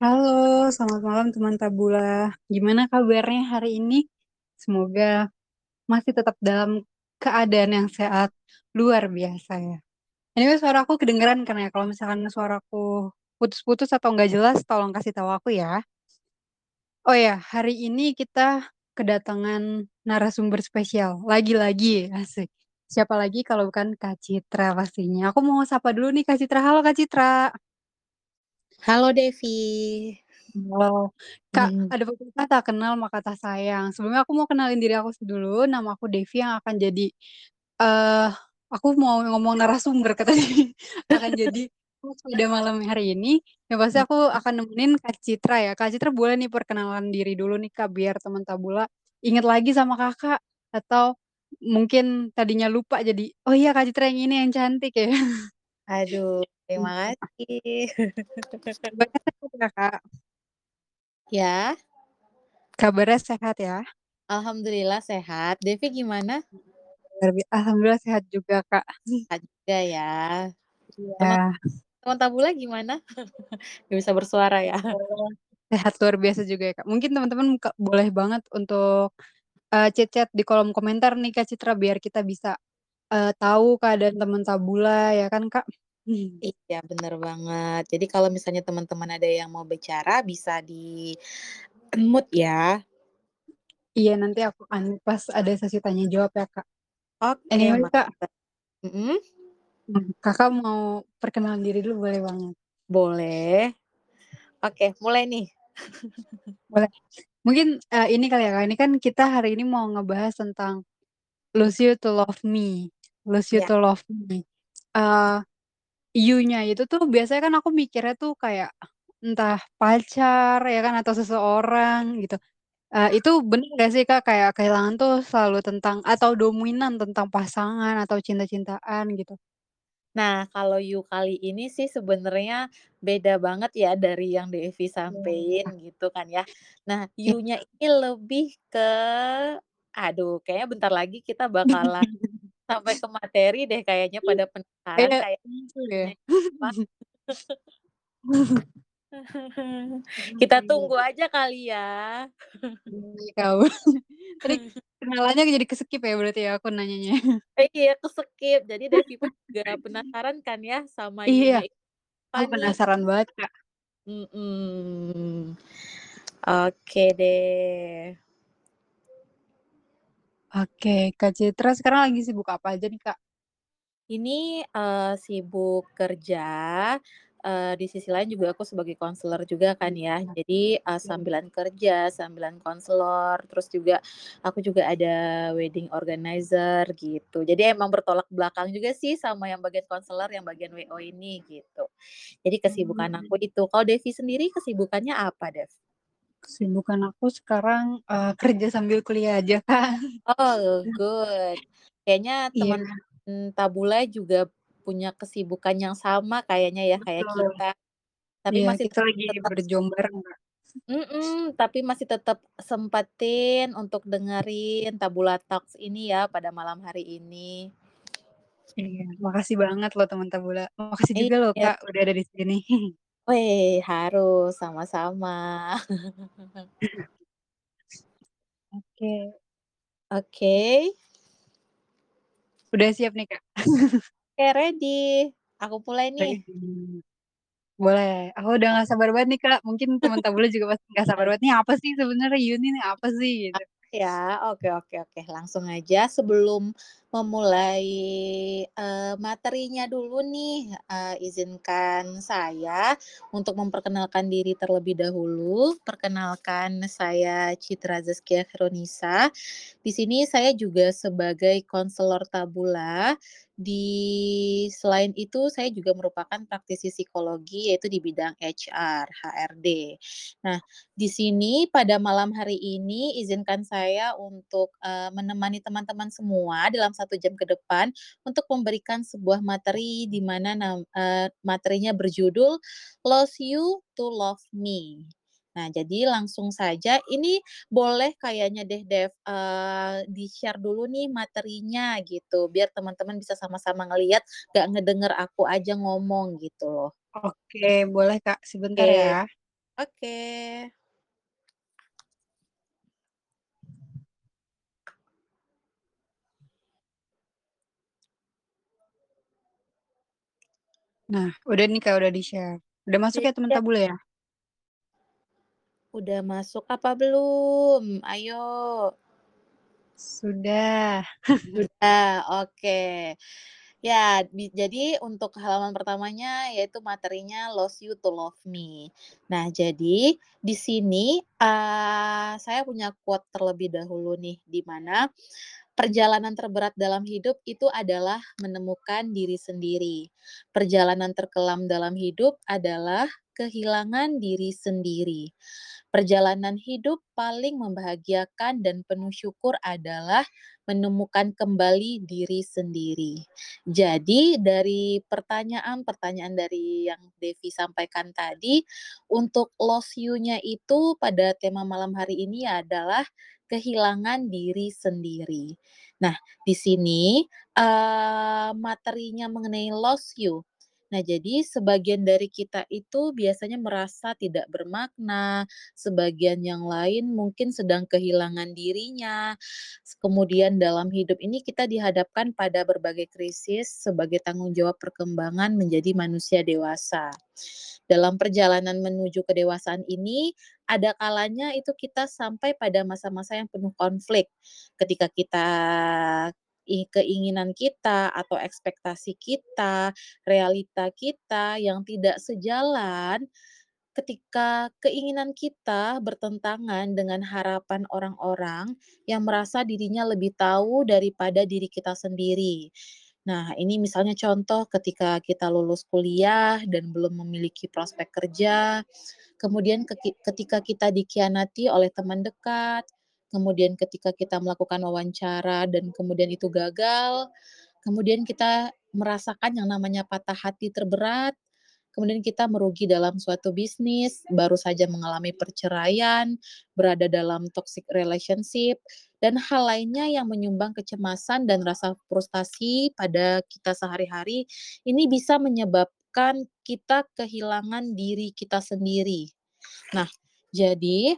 Halo, selamat malam teman Tabula. Gimana kabarnya hari ini? Semoga masih tetap dalam keadaan yang sehat luar biasa ya. Ini suara aku kedengeran kan ya? Kalau misalkan suaraku putus-putus atau nggak jelas, tolong kasih tahu aku ya. Oh ya, hari ini kita kedatangan narasumber spesial. Lagi-lagi, asik. Siapa lagi kalau bukan Kak Citra pastinya. Aku mau sapa dulu nih Kak Citra. Halo Kak Citra. Halo Devi. Halo. Kak, hmm. ada pepatah tak kenal maka tak sayang. Sebelumnya aku mau kenalin diri aku dulu. Nama aku Devi yang akan jadi uh, aku mau ngomong narasumber katanya akan jadi pada malam hari ini. Ya pasti aku akan nemenin Kak Citra ya. Kak Citra boleh nih perkenalan diri dulu nih Kak biar teman Tabula inget lagi sama Kakak atau mungkin tadinya lupa jadi oh iya Kak Citra yang ini yang cantik ya. Aduh, terima kasih. Kakak. Ya. Kabarnya sehat ya? Alhamdulillah sehat. Devi gimana? Alhamdulillah sehat juga, Kak. Sehat juga ya. Iya. Teman Tabula gimana? Gak bisa bersuara ya. Sehat luar biasa juga ya, Kak. Mungkin teman-teman boleh banget untuk uh, chat-chat di kolom komentar nih Kak Citra biar kita bisa uh, tahu keadaan teman Tabula ya kan, Kak? Iya, bener banget. Jadi kalau misalnya teman-teman ada yang mau bicara bisa di mood ya. Iya, nanti aku akan pas ada sesi tanya jawab ya, Kak. Oke, anyway, Kak. Mm -hmm. Kakak mau perkenalan diri dulu boleh banget? Boleh. Oke, mulai nih. boleh. Mungkin uh, ini kali ya, Kak. Ini kan kita hari ini mau ngebahas tentang Lose You to Love Me. Lose You yeah. to Love Me. Uh, you-nya itu tuh biasanya kan aku mikirnya tuh kayak entah pacar ya kan atau seseorang gitu. Uh, itu benar gak sih Kak kayak kehilangan tuh selalu tentang atau dominan tentang pasangan atau cinta-cintaan gitu? Nah, kalau you kali ini sih sebenarnya beda banget ya dari yang Devi sampein Iya. gitu kan ya. Nah, Iya. you-nya ini lebih ke aduh kayaknya bentar lagi kita bakalan sampai ke materi deh kayaknya pada penasaran Iya, kayak gitu ya. Kita tunggu aja kali ya. Tahu. Tadi kenalannya jadi ke-skip ya berarti ya aku nanyanya. Iya, ke-skip. Jadi Devi pun juga penasaran kan ya sama Iya. you-nya Aku penasaran banget, Kak. Mhm. Oke deh. Oke, Kak Citra sekarang lagi sibuk apa aja nih, Kak? Ini, uh, sibuk kerja, uh, di sisi lain juga aku sebagai konselor juga kan ya. Jadi, uh, sambilan kerja, sambilan konselor, terus juga aku juga ada wedding organizer gitu. Jadi emang bertolak belakang juga sih sama yang bagian konselor, yang bagian WO ini gitu. Jadi kesibukan aku itu. Kalau Devi sendiri kesibukannya apa, Dev? Kesibukan aku sekarang, uh, kerja sambil kuliah aja, Kak. Oh, good. Kayaknya Iya. teman Tabula juga punya kesibukan yang sama kayaknya ya, kayak Betul. kita. Tapi Iya, masih kita lagi tetap bareng, Kak. Mhm, tapi masih tetap sempetin untuk dengerin Tabula Talks ini ya pada malam hari ini. Iya, makasih banget loh teman Tabula. Makasih juga loh, Iya. Kak, udah ada di sini. Weh, harus, sama-sama. Oke. Oke. Udah siap nih, Kak? Oke, ready. Aku mulai nih. Ready. Boleh. Aku udah gak sabar banget nih, Kak. Mungkin teman Tabula juga pasti gak sabar banget, "Nih apa sih sebenarnya Yuni nih apa sih?" Gitu. Ya, oke oke oke. Langsung aja sebelum memulai, eee, materinya dulu nih, eee, izinkan saya untuk memperkenalkan diri terlebih dahulu. Perkenalkan saya Citra Zaskia Veronisa. Di sini saya juga sebagai konselor Tabula. Di selain itu saya juga merupakan praktisi psikologi yaitu di bidang HR, HRD. Nah, di sini pada malam hari ini izinkan saya untuk, eee, menemani teman-teman semua dalam 1 jam ke depan untuk memberikan sebuah materi di mana eee, materinya berjudul Lose You to Love Me. Nah, jadi langsung saja ini boleh kayaknya deh Dev, eee, di-share dulu nih materinya gitu, biar teman-teman bisa sama-sama ngelihat, gak ngedenger aku aja ngomong gitu loh. Oke, boleh Kak, sebentar Oke. ya. Oke. Nah, udah nih Kak, udah di-share. Udah masuk ya teman Iya. tabula ya? Udah masuk apa belum? Ayo. Sudah. Sudah, oke. Ya, di jadi untuk halaman pertamanya yaitu materinya Lost You to Love Me. Nah, jadi di sini, eee, saya punya quote terlebih dahulu nih, di mana perjalanan terberat dalam hidup itu adalah menemukan diri sendiri. Perjalanan terkelam dalam hidup adalah kehilangan diri sendiri. Perjalanan hidup paling membahagiakan dan penuh syukur adalah menemukan kembali diri sendiri. Jadi dari pertanyaan-pertanyaan dari yang Devi sampaikan tadi, untuk lost you-nya itu pada tema malam hari ini adalah kehilangan diri sendiri. Nah, di sini, eee, materinya mengenai lost you. Nah, jadi sebagian dari kita itu biasanya merasa tidak bermakna, sebagian yang lain mungkin sedang kehilangan dirinya. Kemudian dalam hidup ini kita dihadapkan pada berbagai krisis sebagai tanggung jawab perkembangan menjadi manusia dewasa. Dalam perjalanan menuju kedewasaan ini, ada kalanya itu kita sampai pada masa-masa yang penuh konflik. Ketika kita keinginan kita atau ekspektasi kita, realita kita yang tidak sejalan, ketika keinginan kita bertentangan dengan harapan orang-orang yang merasa dirinya lebih tahu daripada diri kita sendiri. Nah, ini misalnya contoh ketika kita lulus kuliah dan belum memiliki prospek kerja, kemudian ketika kita dikhianati oleh teman dekat, kemudian ketika kita melakukan wawancara dan kemudian itu gagal, kemudian kita merasakan yang namanya patah hati terberat, kemudian kita merugi dalam suatu bisnis, baru saja mengalami perceraian, berada dalam toxic relationship, dan hal lainnya yang menyumbang kecemasan dan rasa frustasi pada kita sehari-hari, ini bisa menyebabkan kita kehilangan diri kita sendiri. Nah, jadi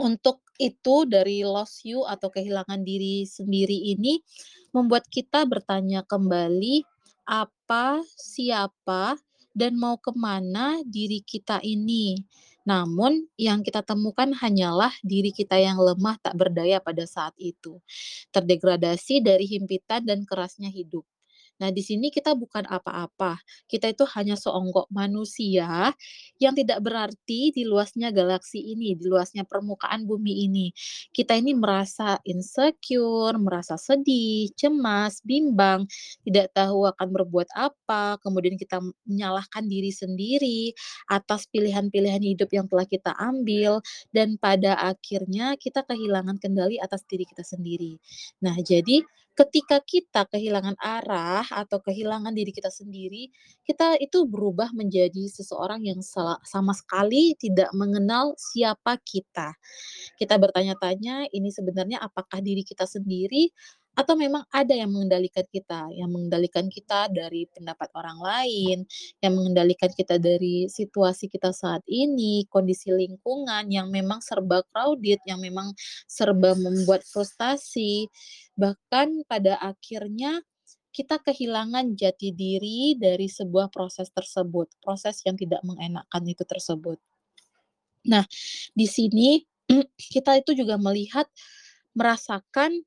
untuk itu dari lost you atau kehilangan diri sendiri ini, membuat kita bertanya kembali, apa, siapa, dan mau ke mana diri kita ini. Namun yang kita temukan hanyalah diri kita yang lemah tak berdaya pada saat itu, terdegradasi dari himpitan dan kerasnya hidup. Nah, di sini kita bukan apa-apa, kita itu hanya seonggok manusia yang tidak berarti di luasnya galaksi ini, di luasnya permukaan bumi ini. Kita ini merasa insecure, merasa sedih, cemas, bimbang, tidak tahu akan berbuat apa, kemudian kita menyalahkan diri sendiri atas pilihan-pilihan hidup yang telah kita ambil, dan pada akhirnya kita kehilangan kendali atas diri kita sendiri. Nah, jadi ketika kita kehilangan arah atau kehilangan diri kita sendiri, kita itu berubah menjadi seseorang yang sama sekali tidak mengenal siapa kita. Kita bertanya-tanya, ini sebenarnya apakah diri kita sendiri atau memang ada yang mengendalikan kita, yang mengendalikan kita dari pendapat orang lain, yang mengendalikan kita dari situasi kita saat ini, kondisi lingkungan yang memang serba crowded, yang memang serba membuat frustasi. Bahkan pada akhirnya kita kehilangan jati diri dari sebuah proses tersebut, proses yang tidak mengenakkan itu tersebut. Nah, di sini kita itu juga melihat, merasakan,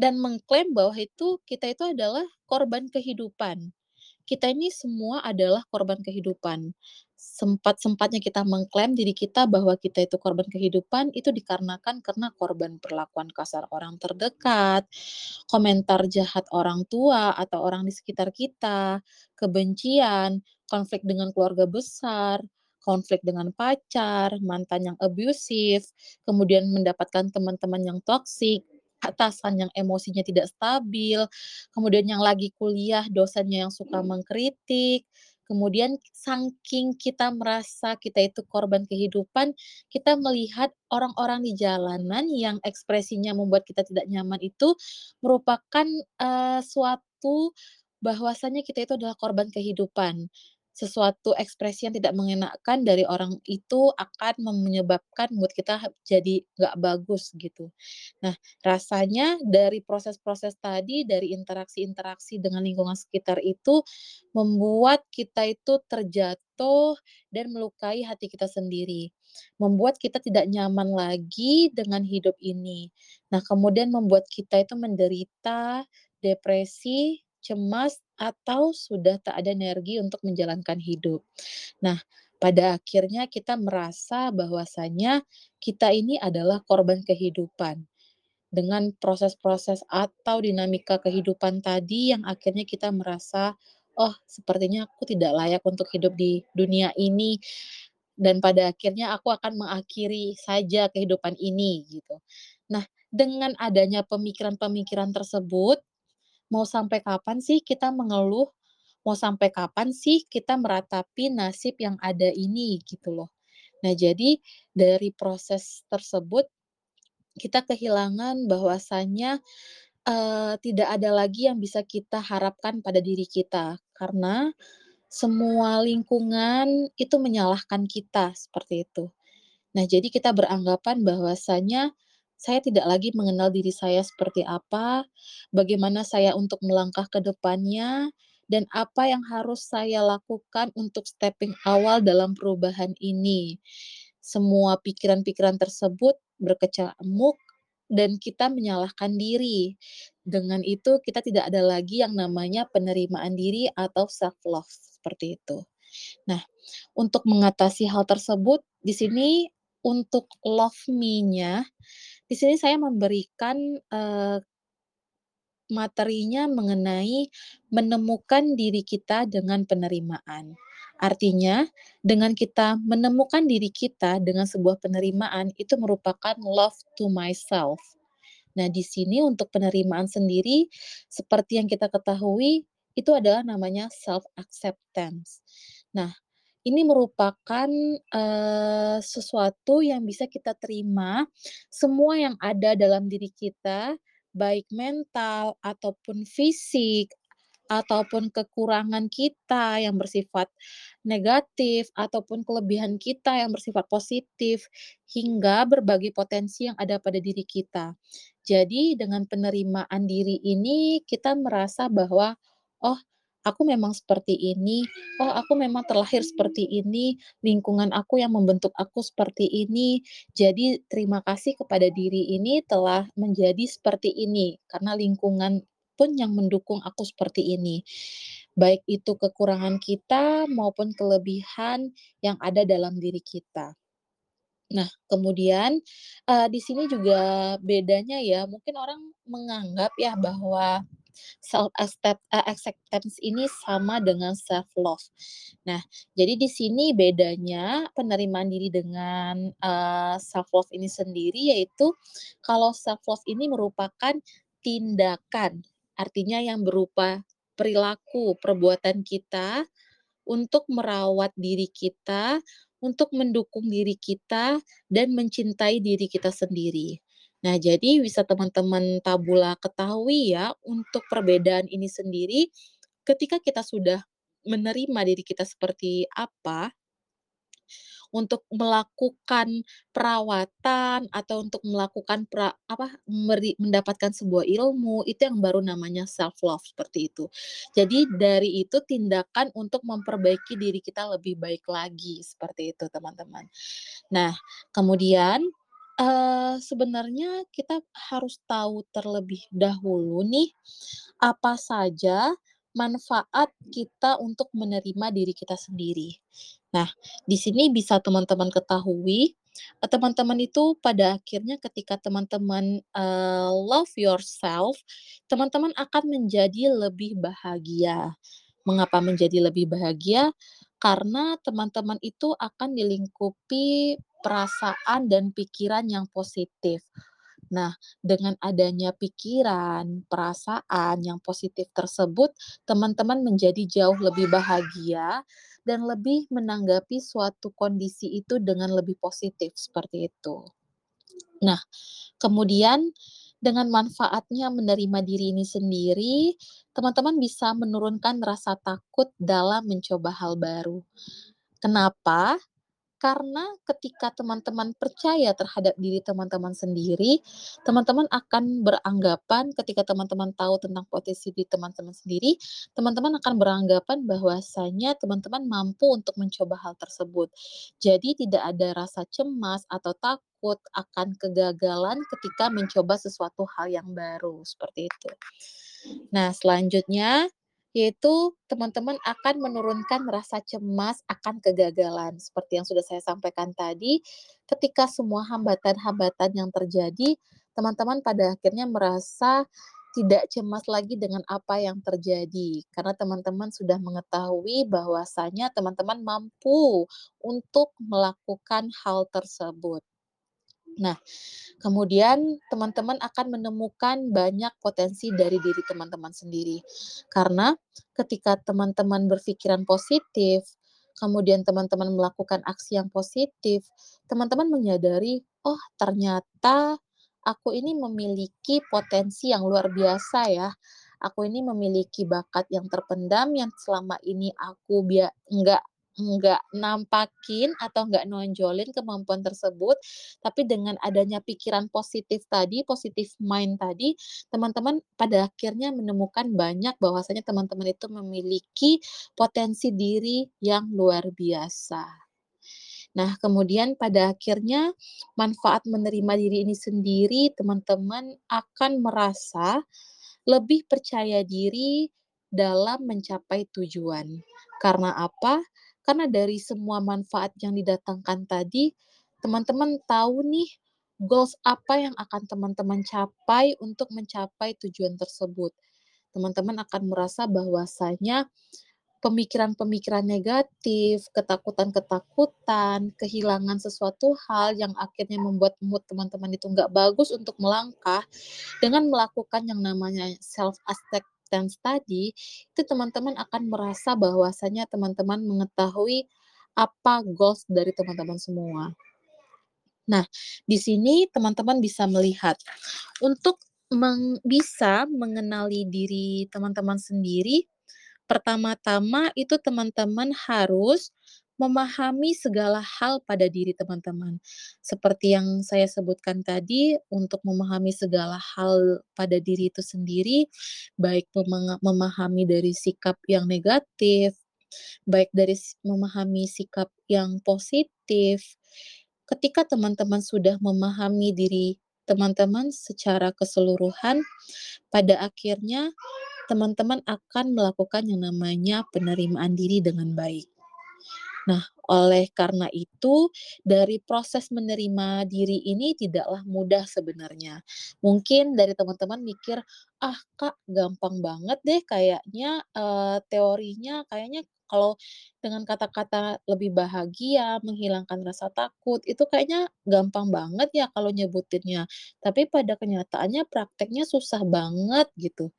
dan mengklaim bahwa itu kita itu adalah korban kehidupan. Kita ini semua adalah korban kehidupan. Sempat-sempatnya kita mengklaim diri kita bahwa kita itu korban kehidupan, itu dikarenakan karena korban perlakuan kasar orang terdekat, komentar jahat orang tua atau orang di sekitar kita, kebencian, konflik dengan keluarga besar, konflik dengan pacar, mantan yang abusive, kemudian mendapatkan teman-teman yang toksik, atasan yang emosinya tidak stabil, kemudian yang lagi kuliah dosennya yang suka mengkritik, kemudian saking kita merasa kita itu korban kehidupan, kita melihat orang-orang di jalanan yang ekspresinya membuat kita tidak nyaman itu merupakan, eee, suatu bahwasanya kita itu adalah korban kehidupan. Sesuatu ekspresi yang tidak mengenakan dari orang itu akan menyebabkan mood kita jadi nggak bagus gitu. Nah, rasanya dari proses-proses tadi, dari interaksi-interaksi dengan lingkungan sekitar itu, membuat kita itu terjatuh dan melukai hati kita sendiri. Membuat kita tidak nyaman lagi dengan hidup ini. Nah, kemudian membuat kita itu menderita depresi, cemas, atau sudah tak ada energi untuk menjalankan hidup. Nah, pada akhirnya kita merasa bahwasanya kita ini adalah korban kehidupan. Dengan proses-proses atau dinamika kehidupan tadi yang akhirnya kita merasa, "Oh, sepertinya aku tidak layak untuk hidup di dunia ini, dan pada akhirnya aku akan mengakhiri saja kehidupan ini," gitu. Nah, dengan adanya pemikiran-pemikiran tersebut, Mau sampai kapan sih kita mengeluh? Mau sampai kapan sih kita meratapi nasib yang ada ini, gitu loh. Nah, jadi dari proses tersebut kita kehilangan bahwasanya, eee, tidak ada lagi yang bisa kita harapkan pada diri kita, karena semua lingkungan itu menyalahkan kita, seperti itu. Nah, jadi kita beranggapan bahwasanya saya tidak lagi mengenal diri saya seperti apa, bagaimana saya untuk melangkah ke depannya, dan apa yang harus saya lakukan untuk stepping awal dalam perubahan ini. Semua pikiran-pikiran tersebut berkecamuk dan kita menyalahkan diri. Dengan itu kita tidak ada lagi yang namanya penerimaan diri atau self love, seperti itu. Nah, untuk mengatasi hal tersebut, di sini untuk love me-nya, di sini saya memberikan, eee, materinya mengenai menemukan diri kita dengan penerimaan. Artinya, dengan kita menemukan diri kita dengan sebuah penerimaan, itu merupakan love to myself. Nah, di sini untuk penerimaan sendiri, seperti yang kita ketahui, itu adalah namanya self acceptance. Nah, ini merupakan, eee, sesuatu yang bisa kita terima, semua yang ada dalam diri kita, baik mental ataupun fisik, ataupun kekurangan kita yang bersifat negatif, ataupun kelebihan kita yang bersifat positif, hingga berbagai potensi yang ada pada diri kita. Jadi dengan penerimaan diri ini, kita merasa bahwa, "Oh, Aku memang seperti ini, oh aku memang terlahir seperti ini, lingkungan aku yang membentuk aku seperti ini. Jadi terima kasih kepada diri ini telah menjadi seperti ini, karena lingkungan pun yang mendukung aku seperti ini. Baik itu kekurangan kita maupun kelebihan yang ada dalam diri kita. Nah, kemudian, eee, di sini juga bedanya ya, mungkin orang menganggap ya bahwa self eee, acceptance ini sama dengan self love. Nah, jadi di sini bedanya penerimaan diri dengan, eee, self love ini sendiri yaitu kalau self love ini merupakan tindakan, artinya yang berupa perilaku, perbuatan kita untuk merawat diri kita, untuk mendukung diri kita, dan mencintai diri kita sendiri. Nah, jadi bisa teman-teman tabula ketahui ya, untuk perbedaan ini sendiri, ketika kita sudah menerima diri kita seperti apa, untuk melakukan perawatan atau untuk melakukan pra apa, mendapatkan sebuah ilmu, itu yang baru namanya self love, seperti itu. Jadi dari itu tindakan untuk memperbaiki diri kita lebih baik lagi, seperti itu teman-teman. Nah, kemudian Sebenarnya kita harus tahu terlebih dahulu nih, apa saja manfaat kita untuk menerima diri kita sendiri. Nah, di sini bisa teman-teman ketahui, eee, teman-teman itu pada akhirnya ketika teman-teman, eee, love yourself, teman-teman akan menjadi lebih bahagia. Mengapa menjadi lebih bahagia? Karena teman-teman itu akan dilingkupi perasaan dan pikiran yang positif. Nah, dengan adanya pikiran, perasaan yang positif tersebut, teman-teman menjadi jauh lebih bahagia dan lebih menanggapi suatu kondisi itu dengan lebih positif, seperti itu. Nah, kemudian Dengan manfaatnya menerima diri ini sendiri, teman-teman bisa menurunkan rasa takut dalam mencoba hal baru. Kenapa? Karena ketika teman-teman percaya terhadap diri teman-teman sendiri, teman-teman akan beranggapan ketika teman-teman tahu tentang potensi diri teman-teman sendiri, teman-teman akan beranggapan bahwasanya teman-teman mampu untuk mencoba hal tersebut. Jadi tidak ada rasa cemas atau takut akan kegagalan ketika mencoba sesuatu hal yang baru, seperti itu. Nah, selanjutnya yaitu teman-teman akan menurunkan rasa cemas akan kegagalan. Seperti yang sudah saya sampaikan tadi, ketika semua hambatan-hambatan yang terjadi, teman-teman pada akhirnya merasa tidak cemas lagi dengan apa yang terjadi, karena teman-teman sudah mengetahui bahwasanya teman-teman mampu untuk melakukan hal tersebut. Nah, kemudian teman-teman akan menemukan banyak potensi dari diri teman-teman sendiri. Karena ketika teman-teman berpikiran positif, kemudian teman-teman melakukan aksi yang positif, teman-teman menyadari, "Oh, ternyata aku ini memiliki potensi yang luar biasa ya. Aku ini memiliki bakat yang terpendam yang selama ini aku bia enggak nampakin atau enggak nonjolin kemampuan tersebut, tapi dengan adanya pikiran positif tadi, positive mind tadi, teman-teman pada akhirnya menemukan banyak bahwasanya teman-teman itu memiliki potensi diri yang luar biasa. Nah, kemudian pada akhirnya manfaat menerima diri ini sendiri, teman-teman akan merasa lebih percaya diri dalam mencapai tujuan. Karena apa? Karena dari semua manfaat yang didatangkan tadi, teman-teman tahu nih, goals apa yang akan teman-teman capai untuk mencapai tujuan tersebut. Teman-teman akan merasa bahwasanya pemikiran-pemikiran negatif, ketakutan-ketakutan, kehilangan sesuatu hal yang akhirnya membuat mood teman-teman itu nggak bagus untuk melangkah, dengan melakukan yang namanya self acceptance tadi, itu teman-teman akan merasa bahwasanya teman-teman mengetahui apa goals dari teman-teman semua. Nah, di sini teman-teman bisa melihat, untuk meng bisa mengenali diri teman-teman sendiri, pertama-tama itu teman-teman harus memahami segala hal pada diri teman-teman. Seperti yang saya sebutkan tadi, untuk memahami segala hal pada diri itu sendiri, baik memahami dari sikap yang negatif, baik dari memahami sikap yang positif. Ketika teman-teman sudah memahami diri teman-teman secara keseluruhan, pada akhirnya teman-teman akan melakukan yang namanya penerimaan diri dengan baik. Nah, oleh karena itu, dari proses menerima diri ini tidaklah mudah sebenarnya. Mungkin dari teman-teman mikir, "Ah, Kak, gampang banget deh kayaknya, eee, teorinya kayaknya kalau dengan kata-kata lebih bahagia, menghilangkan rasa takut, itu kayaknya gampang banget ya kalau nyebutinnya, tapi pada kenyataannya prakteknya susah banget," gitu.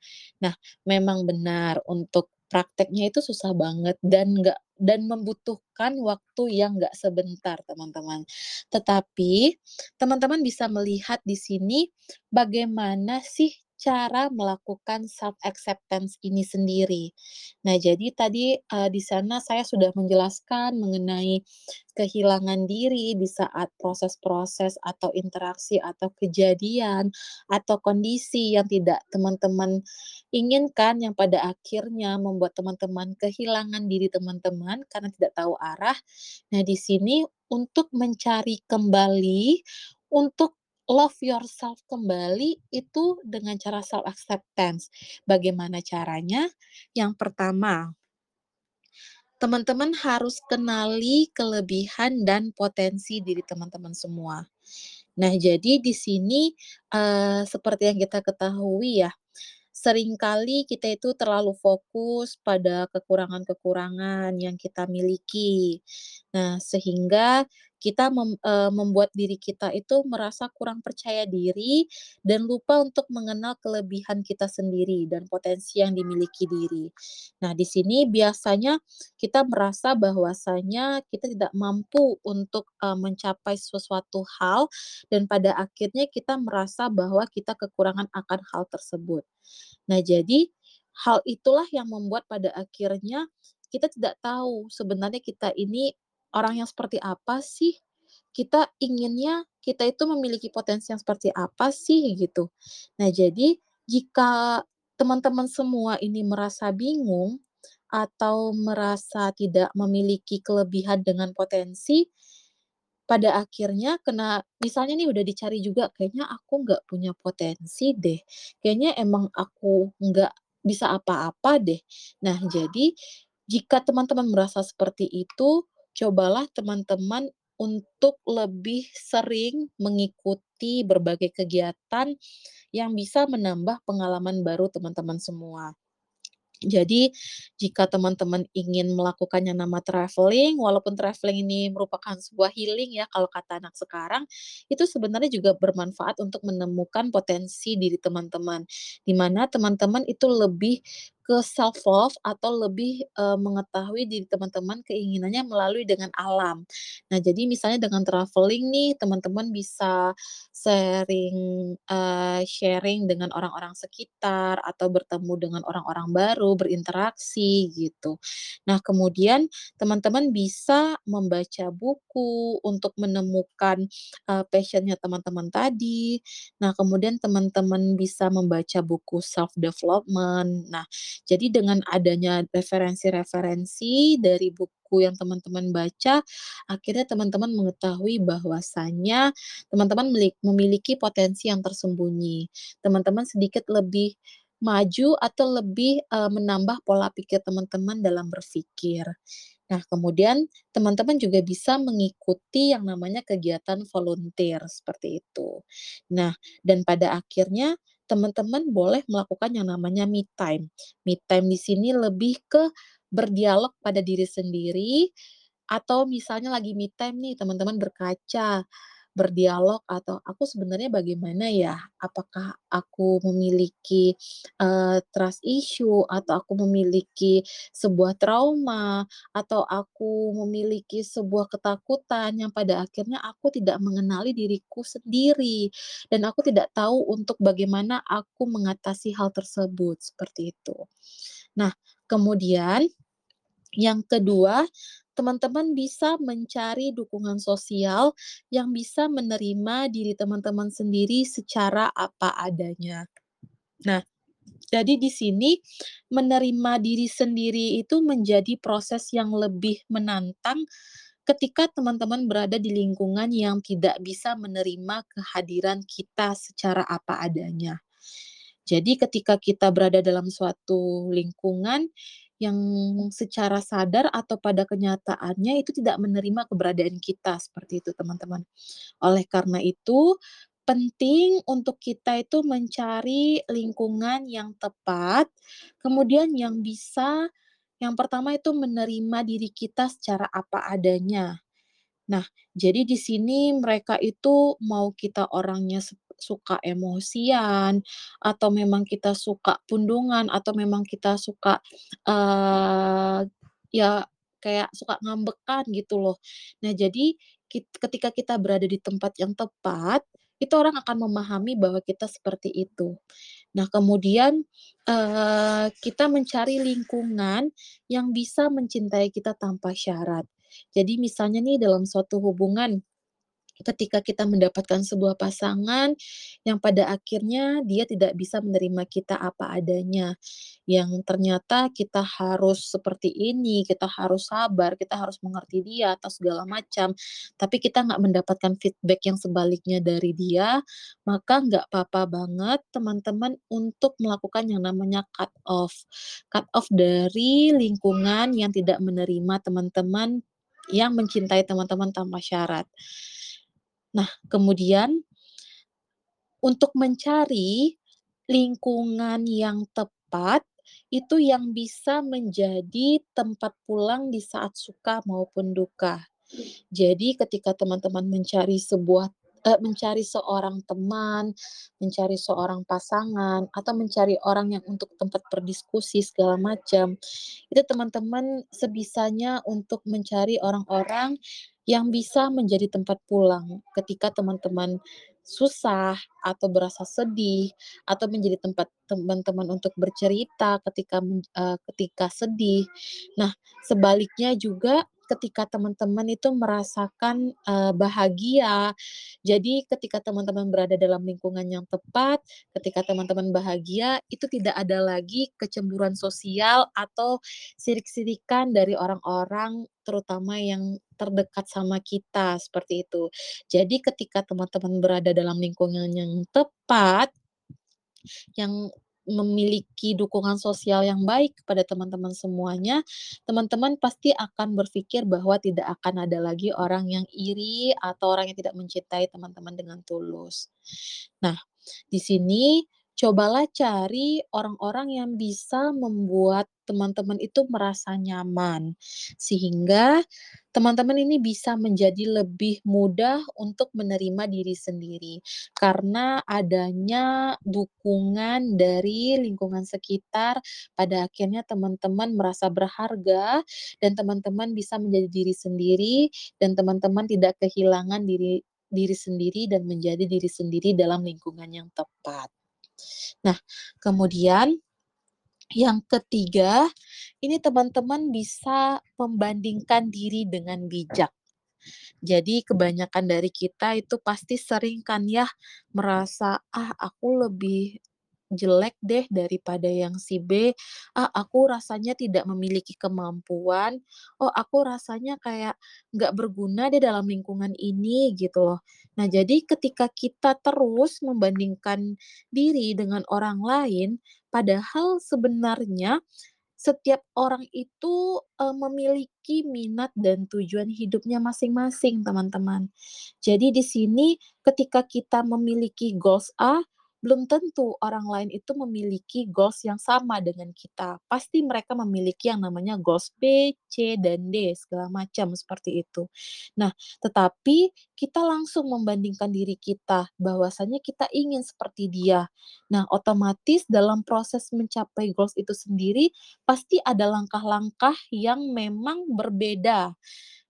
Nah, memang benar untuk prakteknya itu susah banget dan nggak dan membutuhkan waktu yang nggak sebentar, teman-teman. Tetapi, teman-teman bisa melihat di sini bagaimana sih cara melakukan self acceptance ini sendiri. Nah, jadi tadi, eee, di sana saya sudah menjelaskan mengenai kehilangan diri di saat proses-proses atau interaksi atau kejadian atau kondisi yang tidak teman-teman inginkan, yang pada akhirnya membuat teman-teman kehilangan diri teman-teman karena tidak tahu arah. Nah, di sini untuk mencari kembali, untuk love yourself kembali itu dengan cara self acceptance. Bagaimana caranya? Yang pertama teman-teman harus kenali kelebihan dan potensi diri teman-teman semua. Nah, jadi di sini, eee, seperti yang kita ketahui ya, sering kali kita itu terlalu fokus pada kekurangan-kekurangan yang kita miliki. Nah, sehingga kita mem eee, membuat diri kita itu merasa kurang percaya diri dan lupa untuk mengenal kelebihan kita sendiri dan potensi yang dimiliki diri. Nah, di sini biasanya kita merasa bahwasanya kita tidak mampu untuk, eee, mencapai sesuatu hal dan pada akhirnya kita merasa bahwa kita kekurangan akan hal tersebut. Nah, jadi hal itulah yang membuat pada akhirnya kita tidak tahu sebenarnya kita ini orang yang seperti apa sih, kita inginnya kita itu memiliki potensi yang seperti apa sih, gitu. Nah, jadi jika teman-teman semua ini merasa bingung atau merasa tidak memiliki kelebihan dengan potensi, pada akhirnya kena misalnya nih udah dicari juga, "Kayaknya aku nggak punya potensi deh, kayaknya emang aku nggak bisa apa-apa deh." Nah, jadi jika teman-teman merasa seperti itu, cobalah teman-teman untuk lebih sering mengikuti berbagai kegiatan yang bisa menambah pengalaman baru teman-teman semua. Jadi, jika teman-teman ingin melakukan yang nama travelling, walaupun travelling ini merupakan sebuah healing ya kalau kata anak sekarang, itu sebenarnya juga bermanfaat untuk menemukan potensi diri teman-teman, di mana teman-teman itu lebih ke self love atau lebih, eee, mengetahui diri teman-teman keinginannya melalui dengan alam. Nah, jadi misalnya dengan travelling nih, teman-teman bisa sering, eee, sharing dengan orang-orang sekitar atau bertemu dengan orang-orang baru, berinteraksi gitu. Nah, kemudian teman-teman bisa membaca buku untuk menemukan, eee, passion-nya teman-teman tadi. Nah, kemudian teman-teman bisa membaca buku self development. Nah, jadi dengan adanya referensi-referensi dari buku yang teman-teman baca, akhirnya teman-teman mengetahui bahwasanya teman-teman memiliki potensi yang tersembunyi. Teman-teman sedikit lebih maju atau lebih, eee, menambah pola pikir teman-teman dalam berpikir. Nah, kemudian teman-teman juga bisa mengikuti yang namanya kegiatan volunteer, seperti itu. Nah, dan pada akhirnya teman-teman boleh melakukan yang namanya me time. Me time di sini lebih ke berdialog pada diri sendiri, atau misalnya lagi me time nih, teman-teman berkaca, berdialog atau, "Aku sebenarnya bagaimana ya? Apakah aku memiliki, eee, trust issue atau aku memiliki sebuah trauma atau aku memiliki sebuah ketakutan yang pada akhirnya aku tidak mengenali diriku sendiri dan aku tidak tahu untuk bagaimana aku mengatasi hal tersebut." Seperti itu. Nah, kemudian yang kedua, teman-teman bisa mencari dukungan sosial yang bisa menerima diri teman-teman sendiri secara apa adanya. Nah, jadi di sini menerima diri sendiri itu menjadi proses yang lebih menantang ketika teman-teman berada di lingkungan yang tidak bisa menerima kehadiran kita secara apa adanya. Jadi ketika kita berada dalam suatu lingkungan yang secara sadar atau pada kenyataannya itu tidak menerima keberadaan kita, seperti itu teman-teman. Oleh karena itu, penting untuk kita itu mencari lingkungan yang tepat, kemudian yang bisa yang pertama itu menerima diri kita secara apa adanya. Nah, jadi di sini mereka itu mau kita orangnya suka emosian, atau memang kita suka pundungan, atau memang kita suka, eee, ya kayak suka ngambekan gitu loh. Nah, jadi ketika kita berada di tempat yang tepat, itu orang akan memahami bahwa kita seperti itu. Nah, kemudian, eee, kita mencari lingkungan yang bisa mencintai kita tanpa syarat. Jadi misalnya nih dalam suatu hubungan, ketika kita mendapatkan sebuah pasangan yang pada akhirnya dia tidak bisa menerima kita apa adanya, yang ternyata kita harus seperti ini, kita harus sabar, kita harus mengerti dia atau segala macam, tapi kita nggak mendapatkan feedback yang sebaliknya dari dia, maka nggak papa banget teman-teman untuk melakukan yang namanya cut off. Cut off dari lingkungan yang tidak menerima teman-teman yang mencintai teman-teman tanpa syarat. Nah, kemudian untuk mencari lingkungan yang tepat, itu yang bisa menjadi tempat pulang di saat suka maupun duka. Jadi ketika teman-teman mencari sebuah eee, mencari seorang teman, mencari seorang pasangan, atau mencari orang yang untuk tempat berdiskusi segala macam, itu teman-teman sebisanya untuk mencari orang-orang yang bisa menjadi tempat pulang ketika teman-teman susah, atau berasa sedih, atau menjadi tempat teman-teman untuk bercerita ketika eee, ketika sedih. Nah, sebaliknya juga ketika teman-teman itu merasakan, eee, bahagia. Jadi ketika teman-teman berada dalam lingkungan yang tepat, ketika teman-teman bahagia, itu tidak ada lagi kecemburuan sosial atau sirik-sirikan dari orang-orang, terutama yang terdekat sama kita, seperti itu. Jadi ketika teman-teman berada dalam lingkungan yang tepat yang memiliki dukungan sosial yang baik kepada teman-teman semuanya, teman-teman pasti akan berpikir bahwa tidak akan ada lagi orang yang iri atau orang yang tidak mencintai teman-teman dengan tulus. Nah, di sini cobalah cari orang-orang yang bisa membuat teman-teman itu merasa nyaman, sehingga teman-teman ini bisa menjadi lebih mudah untuk menerima diri sendiri. Karena adanya dukungan dari lingkungan sekitar, pada akhirnya teman-teman merasa berharga, dan teman-teman bisa menjadi diri sendiri, dan teman-teman tidak kehilangan diri diri sendiri dan menjadi diri sendiri dalam lingkungan yang tepat. Nah, kemudian yang ketiga, ini teman-teman bisa membandingkan diri dengan bijak. Jadi kebanyakan dari kita itu pasti sering kan ya merasa, "Ah, aku lebih jelek deh daripada yang si B. Ah, aku rasanya tidak memiliki kemampuan. Oh, aku rasanya kayak nggak berguna deh dalam lingkungan ini," gitu loh. Nah, jadi ketika kita terus membandingkan diri dengan orang lain, padahal sebenarnya setiap orang itu, eee, memiliki minat dan tujuan hidupnya masing-masing, teman-teman. Jadi di sini ketika kita memiliki goals A, belum tentu orang lain itu memiliki goals yang sama dengan kita. Pasti mereka memiliki yang namanya goals B, C, dan D, segala macam seperti itu. Nah, tetapi kita langsung membandingkan diri kita, bahwasanya kita ingin seperti dia. Nah, otomatis dalam proses mencapai goals itu sendiri, pasti ada langkah-langkah yang memang berbeda.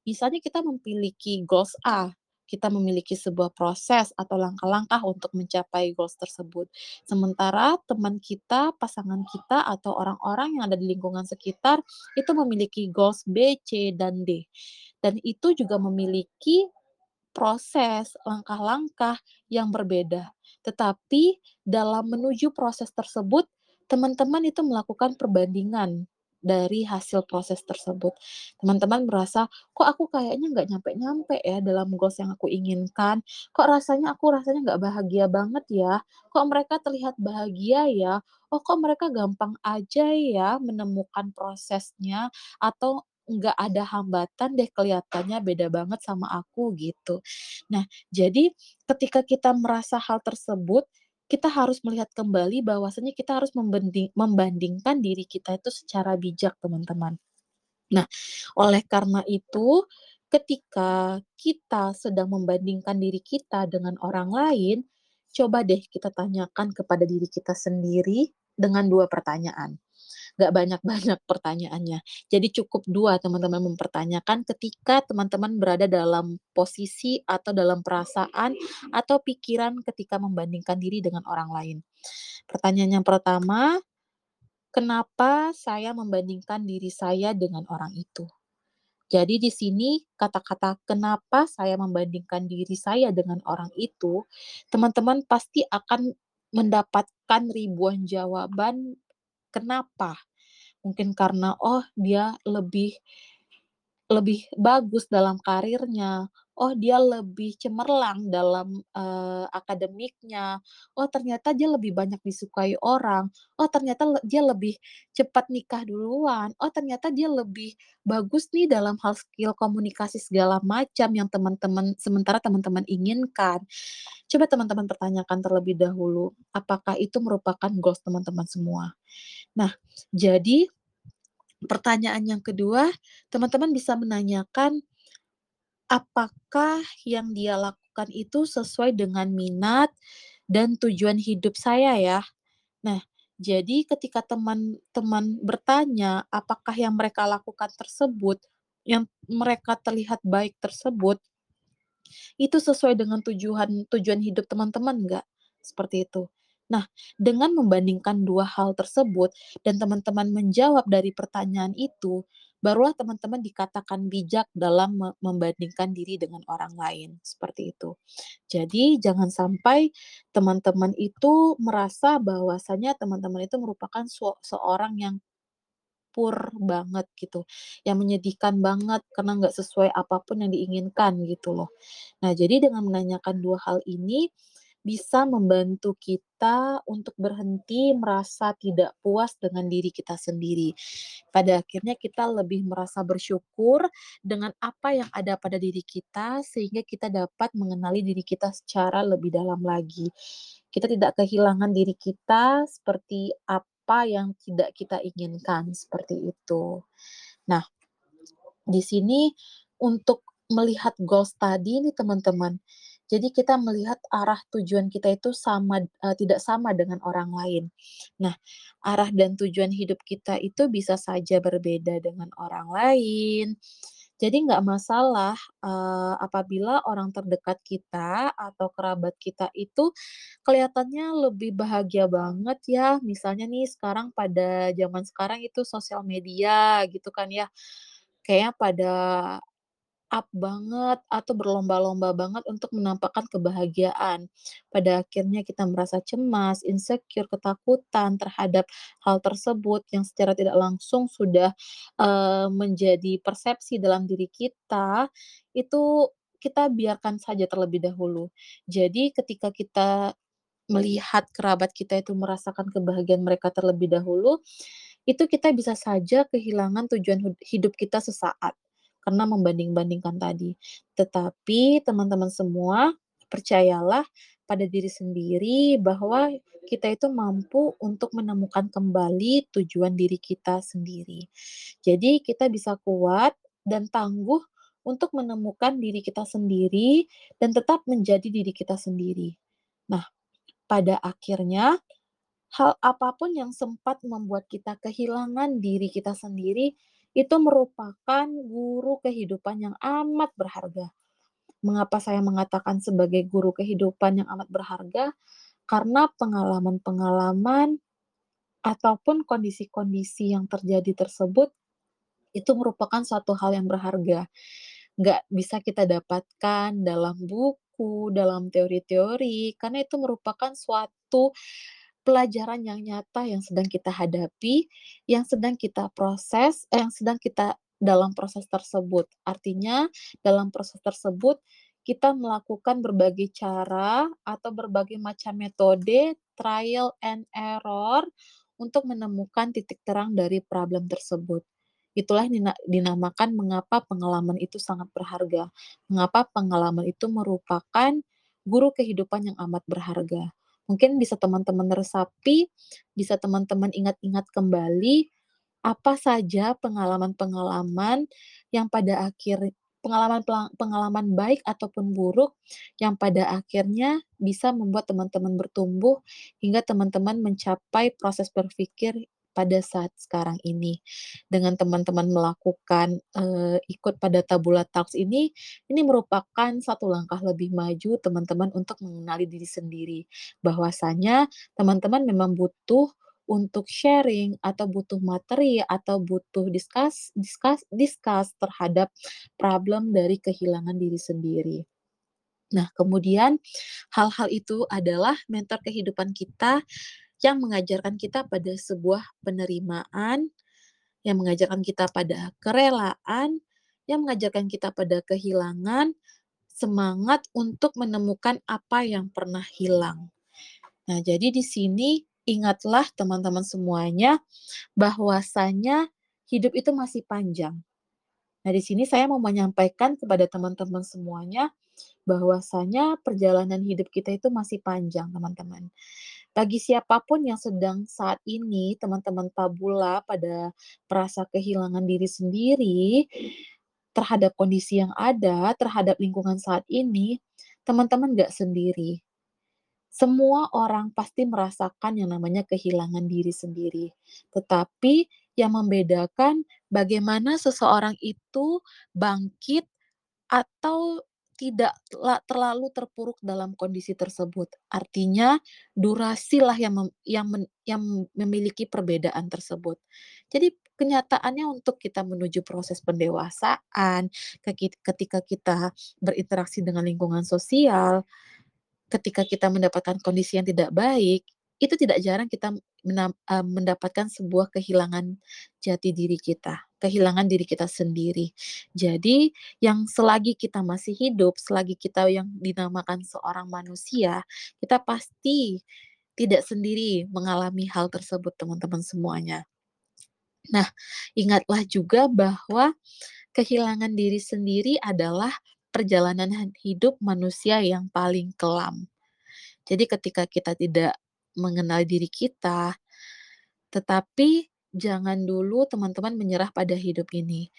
Misalnya kita memiliki goals A, kita memiliki sebuah proses atau langkah-langkah untuk mencapai goals tersebut. Sementara teman kita, pasangan kita, atau orang-orang yang ada di lingkungan sekitar itu memiliki goals B, C, dan D. Dan itu juga memiliki proses, langkah-langkah yang berbeda. Tetapi dalam menuju proses tersebut, teman-teman itu melakukan perbandingan dari hasil proses tersebut. Teman-teman merasa, "Kok aku kayaknya nggak nyampe-nyampe ya dalam goals yang aku inginkan? Kok rasanya aku rasanya nggak bahagia banget ya? Kok mereka terlihat bahagia ya? Oh, kok mereka gampang aja ya menemukan prosesnya atau nggak ada hambatan deh kelihatannya beda banget sama aku," gitu. Nah, jadi ketika kita merasa hal tersebut, kita harus melihat kembali bahwasanya kita harus membanding membandingkan diri kita itu secara bijak, teman-teman. Nah, oleh karena itu, ketika kita sedang membandingkan diri kita dengan orang lain, coba deh kita tanyakan kepada diri kita sendiri dengan 2 pertanyaan. Nggak banyak-banyak pertanyaannya. Jadi cukup 2 teman-teman mempertanyakan ketika teman-teman berada dalam posisi atau dalam perasaan atau pikiran ketika membandingkan diri dengan orang lain. Pertanyaan yang pertama, kenapa saya membandingkan diri saya dengan orang itu? Jadi di sini kata-kata kenapa saya membandingkan diri saya dengan orang itu, teman-teman pasti akan mendapatkan ribuan jawaban kenapa. Mungkin karena, oh dia lebih lebih bagus dalam karirnya, oh dia lebih cemerlang dalam, eee, akademiknya, oh ternyata dia lebih banyak disukai orang, oh ternyata le dia lebih cepat nikah duluan, oh ternyata dia lebih bagus nih dalam hal skill komunikasi segala macam yang teman-teman sementara teman-teman inginkan. Coba teman-teman pertanyakan terlebih dahulu, apakah itu merupakan goals teman-teman semua? Nah, jadi Pertanyaan yang kedua, teman-teman bisa menanyakan, apakah yang dia lakukan itu sesuai dengan minat dan tujuan hidup saya ya. Nah, jadi ketika teman-teman bertanya apakah yang mereka lakukan tersebut, yang mereka terlihat baik tersebut, itu sesuai dengan tujuan tujuan hidup teman-teman nggak? Seperti itu. Nah, dengan membandingkan 2 hal tersebut dan teman-teman menjawab dari pertanyaan itu, barulah teman-teman dikatakan bijak dalam me membandingkan diri dengan orang lain, seperti itu. Jadi jangan sampai teman-teman itu merasa bahwasanya teman-teman itu merupakan seorang yang pur banget gitu, yang menyedihkan banget karena nggak sesuai apa pun yang diinginkan gitu loh. Nah, jadi dengan menanyakan 2 hal ini, bisa membantu kita untuk berhenti merasa tidak puas dengan diri kita sendiri. Pada akhirnya kita lebih merasa bersyukur dengan apa yang ada pada diri kita, sehingga kita dapat mengenali diri kita secara lebih dalam lagi. Kita tidak kehilangan diri kita seperti apa yang tidak kita inginkan, seperti itu. Nah, di sini untuk melihat goals tadi nih teman-teman, jadi kita melihat arah tujuan kita itu sama eee, tidak sama dengan orang lain. Nah, arah dan tujuan hidup kita itu bisa saja berbeda dengan orang lain. Jadi nggak masalah, eee, apabila orang terdekat kita atau kerabat kita itu kelihatannya lebih bahagia banget ya, misalnya nih sekarang pada zaman sekarang itu sosial media gitu kan ya, kayaknya pada up banget atau berlomba-lomba banget untuk menampakkan kebahagiaan. Pada akhirnya kita merasa cemas, insecure, ketakutan terhadap hal tersebut yang secara tidak langsung sudah, eee, menjadi persepsi dalam diri kita, itu kita biarkan saja terlebih dahulu. Jadi ketika kita melihat kerabat kita itu merasakan kebahagiaan mereka terlebih dahulu, itu kita bisa saja kehilangan tujuan hidup kita sesaat, karena membanding-bandingkan tadi. Tetapi teman-teman semua, percayalah pada diri sendiri bahwa kita itu mampu untuk menemukan kembali tujuan diri kita sendiri. Jadi kita bisa kuat dan tangguh untuk menemukan diri kita sendiri dan tetap menjadi diri kita sendiri. Nah, pada akhirnya Hal apa pun yang sempat membuat kita kehilangan diri kita sendiri, itu merupakan guru kehidupan yang amat berharga. Mengapa saya mengatakan sebagai guru kehidupan yang amat berharga? Karena pengalaman-pengalaman ataupun kondisi-kondisi yang terjadi tersebut, itu merupakan suatu hal yang berharga. Nggak bisa kita dapatkan dalam buku, dalam teori-teori, karena itu merupakan suatu pelajaran yang nyata yang sedang kita hadapi, yang sedang kita proses, eh, yang sedang kita dalam proses tersebut. Artinya, dalam proses tersebut kita melakukan berbagai cara atau berbagai macam metode trial and error untuk menemukan titik terang dari problem tersebut. Itulah dinamakan mengapa pengalaman itu sangat berharga, mengapa pengalaman itu merupakan guru kehidupan yang amat berharga. Mungkin bisa teman-teman resapi, bisa teman-teman ingat-ingat kembali, apa saja pengalaman-pengalaman yang pada akhir pengalaman pengalaman baik ataupun buruk yang pada akhirnya bisa membuat teman-teman bertumbuh hingga teman-teman mencapai proses berpikir pada saat sekarang ini. Dengan teman-teman melakukan, eee, ikut pada Tabula Talks ini, ini merupakan satu langkah lebih maju teman-teman untuk mengenali diri sendiri. Bahwasanya teman-teman memang butuh untuk sharing atau butuh materi atau butuh discuss discuss discuss terhadap problem dari kehilangan diri sendiri. Nah, kemudian hal-hal itu adalah mentor kehidupan kita yang mengajarkan kita pada sebuah penerimaan, yang mengajarkan kita pada kerelaan, yang mengajarkan kita pada kehilangan, semangat untuk menemukan apa yang pernah hilang. Nah, jadi di sini ingatlah teman-teman semuanya bahwasanya hidup itu masih panjang. Nah, di sini saya mau menyampaikan kepada teman-teman semuanya bahwasanya perjalanan hidup kita itu masih panjang, teman-teman. Bagi siapa pun yang sedang saat ini, teman-teman tabula pada merasa kehilangan diri sendiri, terhadap kondisi yang ada, terhadap lingkungan saat ini, teman-teman nggak sendiri. Semua orang pasti merasakan yang namanya kehilangan diri sendiri. Tetapi yang membedakan bagaimana seseorang itu bangkit atau tidak la terlalu terpuruk dalam kondisi tersebut. Artinya durasilah yang mem yang men yang memiliki perbedaan tersebut. Jadi kenyataannya untuk kita menuju proses pendewasaan, ketika kita berinteraksi dengan lingkungan sosial, ketika kita mendapatkan kondisi yang tidak baik, itu tidak jarang kita eee, mendapatkan sebuah kehilangan jati diri kita, kehilangan diri kita sendiri. Jadi, yang selagi kita masih hidup, selagi kita yang dinamakan seorang manusia, kita pasti tidak sendiri mengalami hal tersebut, teman-teman semuanya. Nah, ingatlah juga bahwa kehilangan diri sendiri adalah perjalanan hidup manusia yang paling kelam. Jadi ketika kita tidak mengenal diri kita, tetapi jangan dulu teman-teman menyerah pada hidup ini.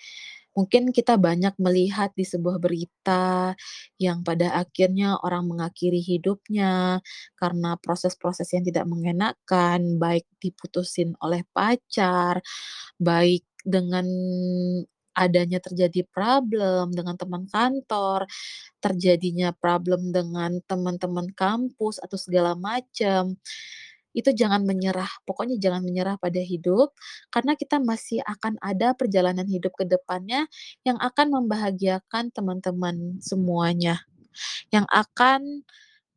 Mungkin kita banyak melihat di sebuah berita yang pada akhirnya orang mengakhiri hidupnya karena proses-proses yang tidak mengenakan, baik diputusin oleh pacar, baik dengan adanya terjadi problem dengan teman kantor, terjadinya problem dengan teman-teman kampus atau segala macam. Itu jangan menyerah, pokoknya jangan menyerah pada hidup, karena kita masih akan ada perjalanan hidup ke depannya yang akan membahagiakan teman-teman semuanya, yang akan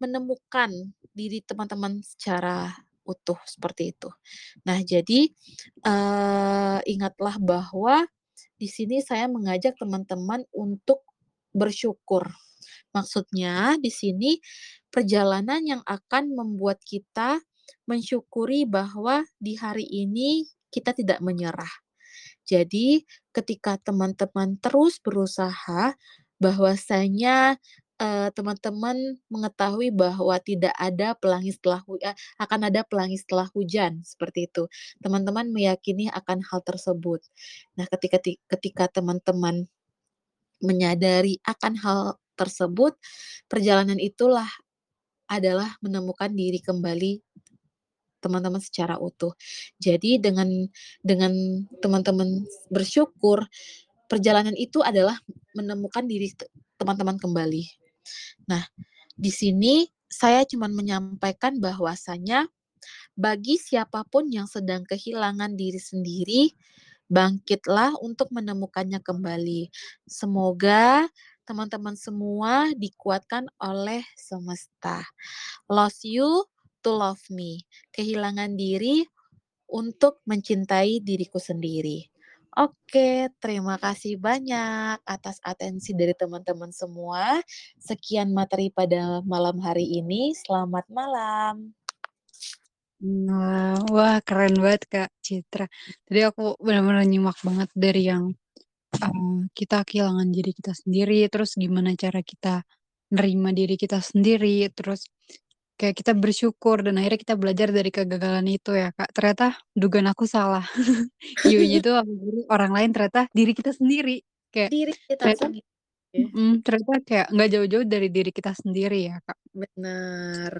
menemukan diri teman-teman secara utuh, seperti itu. Nah jadi, eee, ingatlah bahwa di sini saya mengajak teman-teman untuk bersyukur. Maksudnya di sini perjalanan yang akan membuat kita mensyukuri bahwa di hari ini kita tidak menyerah. Jadi ketika teman-teman terus berusaha, bahwasanya, eee, teman-teman mengetahui bahwa tidak ada pelangi setelah hu eee, akan ada pelangi setelah hujan, seperti itu. Teman-teman meyakini akan hal tersebut. Nah ketika ti ketika teman-teman menyadari akan hal tersebut, perjalanan itulah adalah menemukan diri kembali teman-teman secara utuh. Jadi dengan dengan teman-teman bersyukur, perjalanan itu adalah menemukan diri te teman-teman kembali. Nah, di sini saya cuman menyampaikan bahwasanya bagi siapa pun yang sedang kehilangan diri sendiri, bangkitlah untuk menemukannya kembali. Semoga teman-teman semua dikuatkan oleh semesta. Lost you to love me, kehilangan diri untuk mencintai diriku sendiri. Oke, terima kasih banyak atas atensi dari teman-teman semua. Sekian materi pada malam hari ini, selamat malam. Nah, wah keren banget Kak Citra. Tadi aku bener-bener nyimak banget dari yang, eee, kita kehilangan diri kita sendiri, terus gimana cara kita nerima diri kita sendiri, terus kayak kita bersyukur dan akhirnya kita belajar dari kegagalan itu ya Kak. Ternyata dugaan aku salah. Hiunya itu orang lain, ternyata diri kita sendiri. Kayak Diri kita ternyata sendiri. mhm, ternyata kayak nggak jauh-jauh dari diri kita sendiri ya Kak. Bener.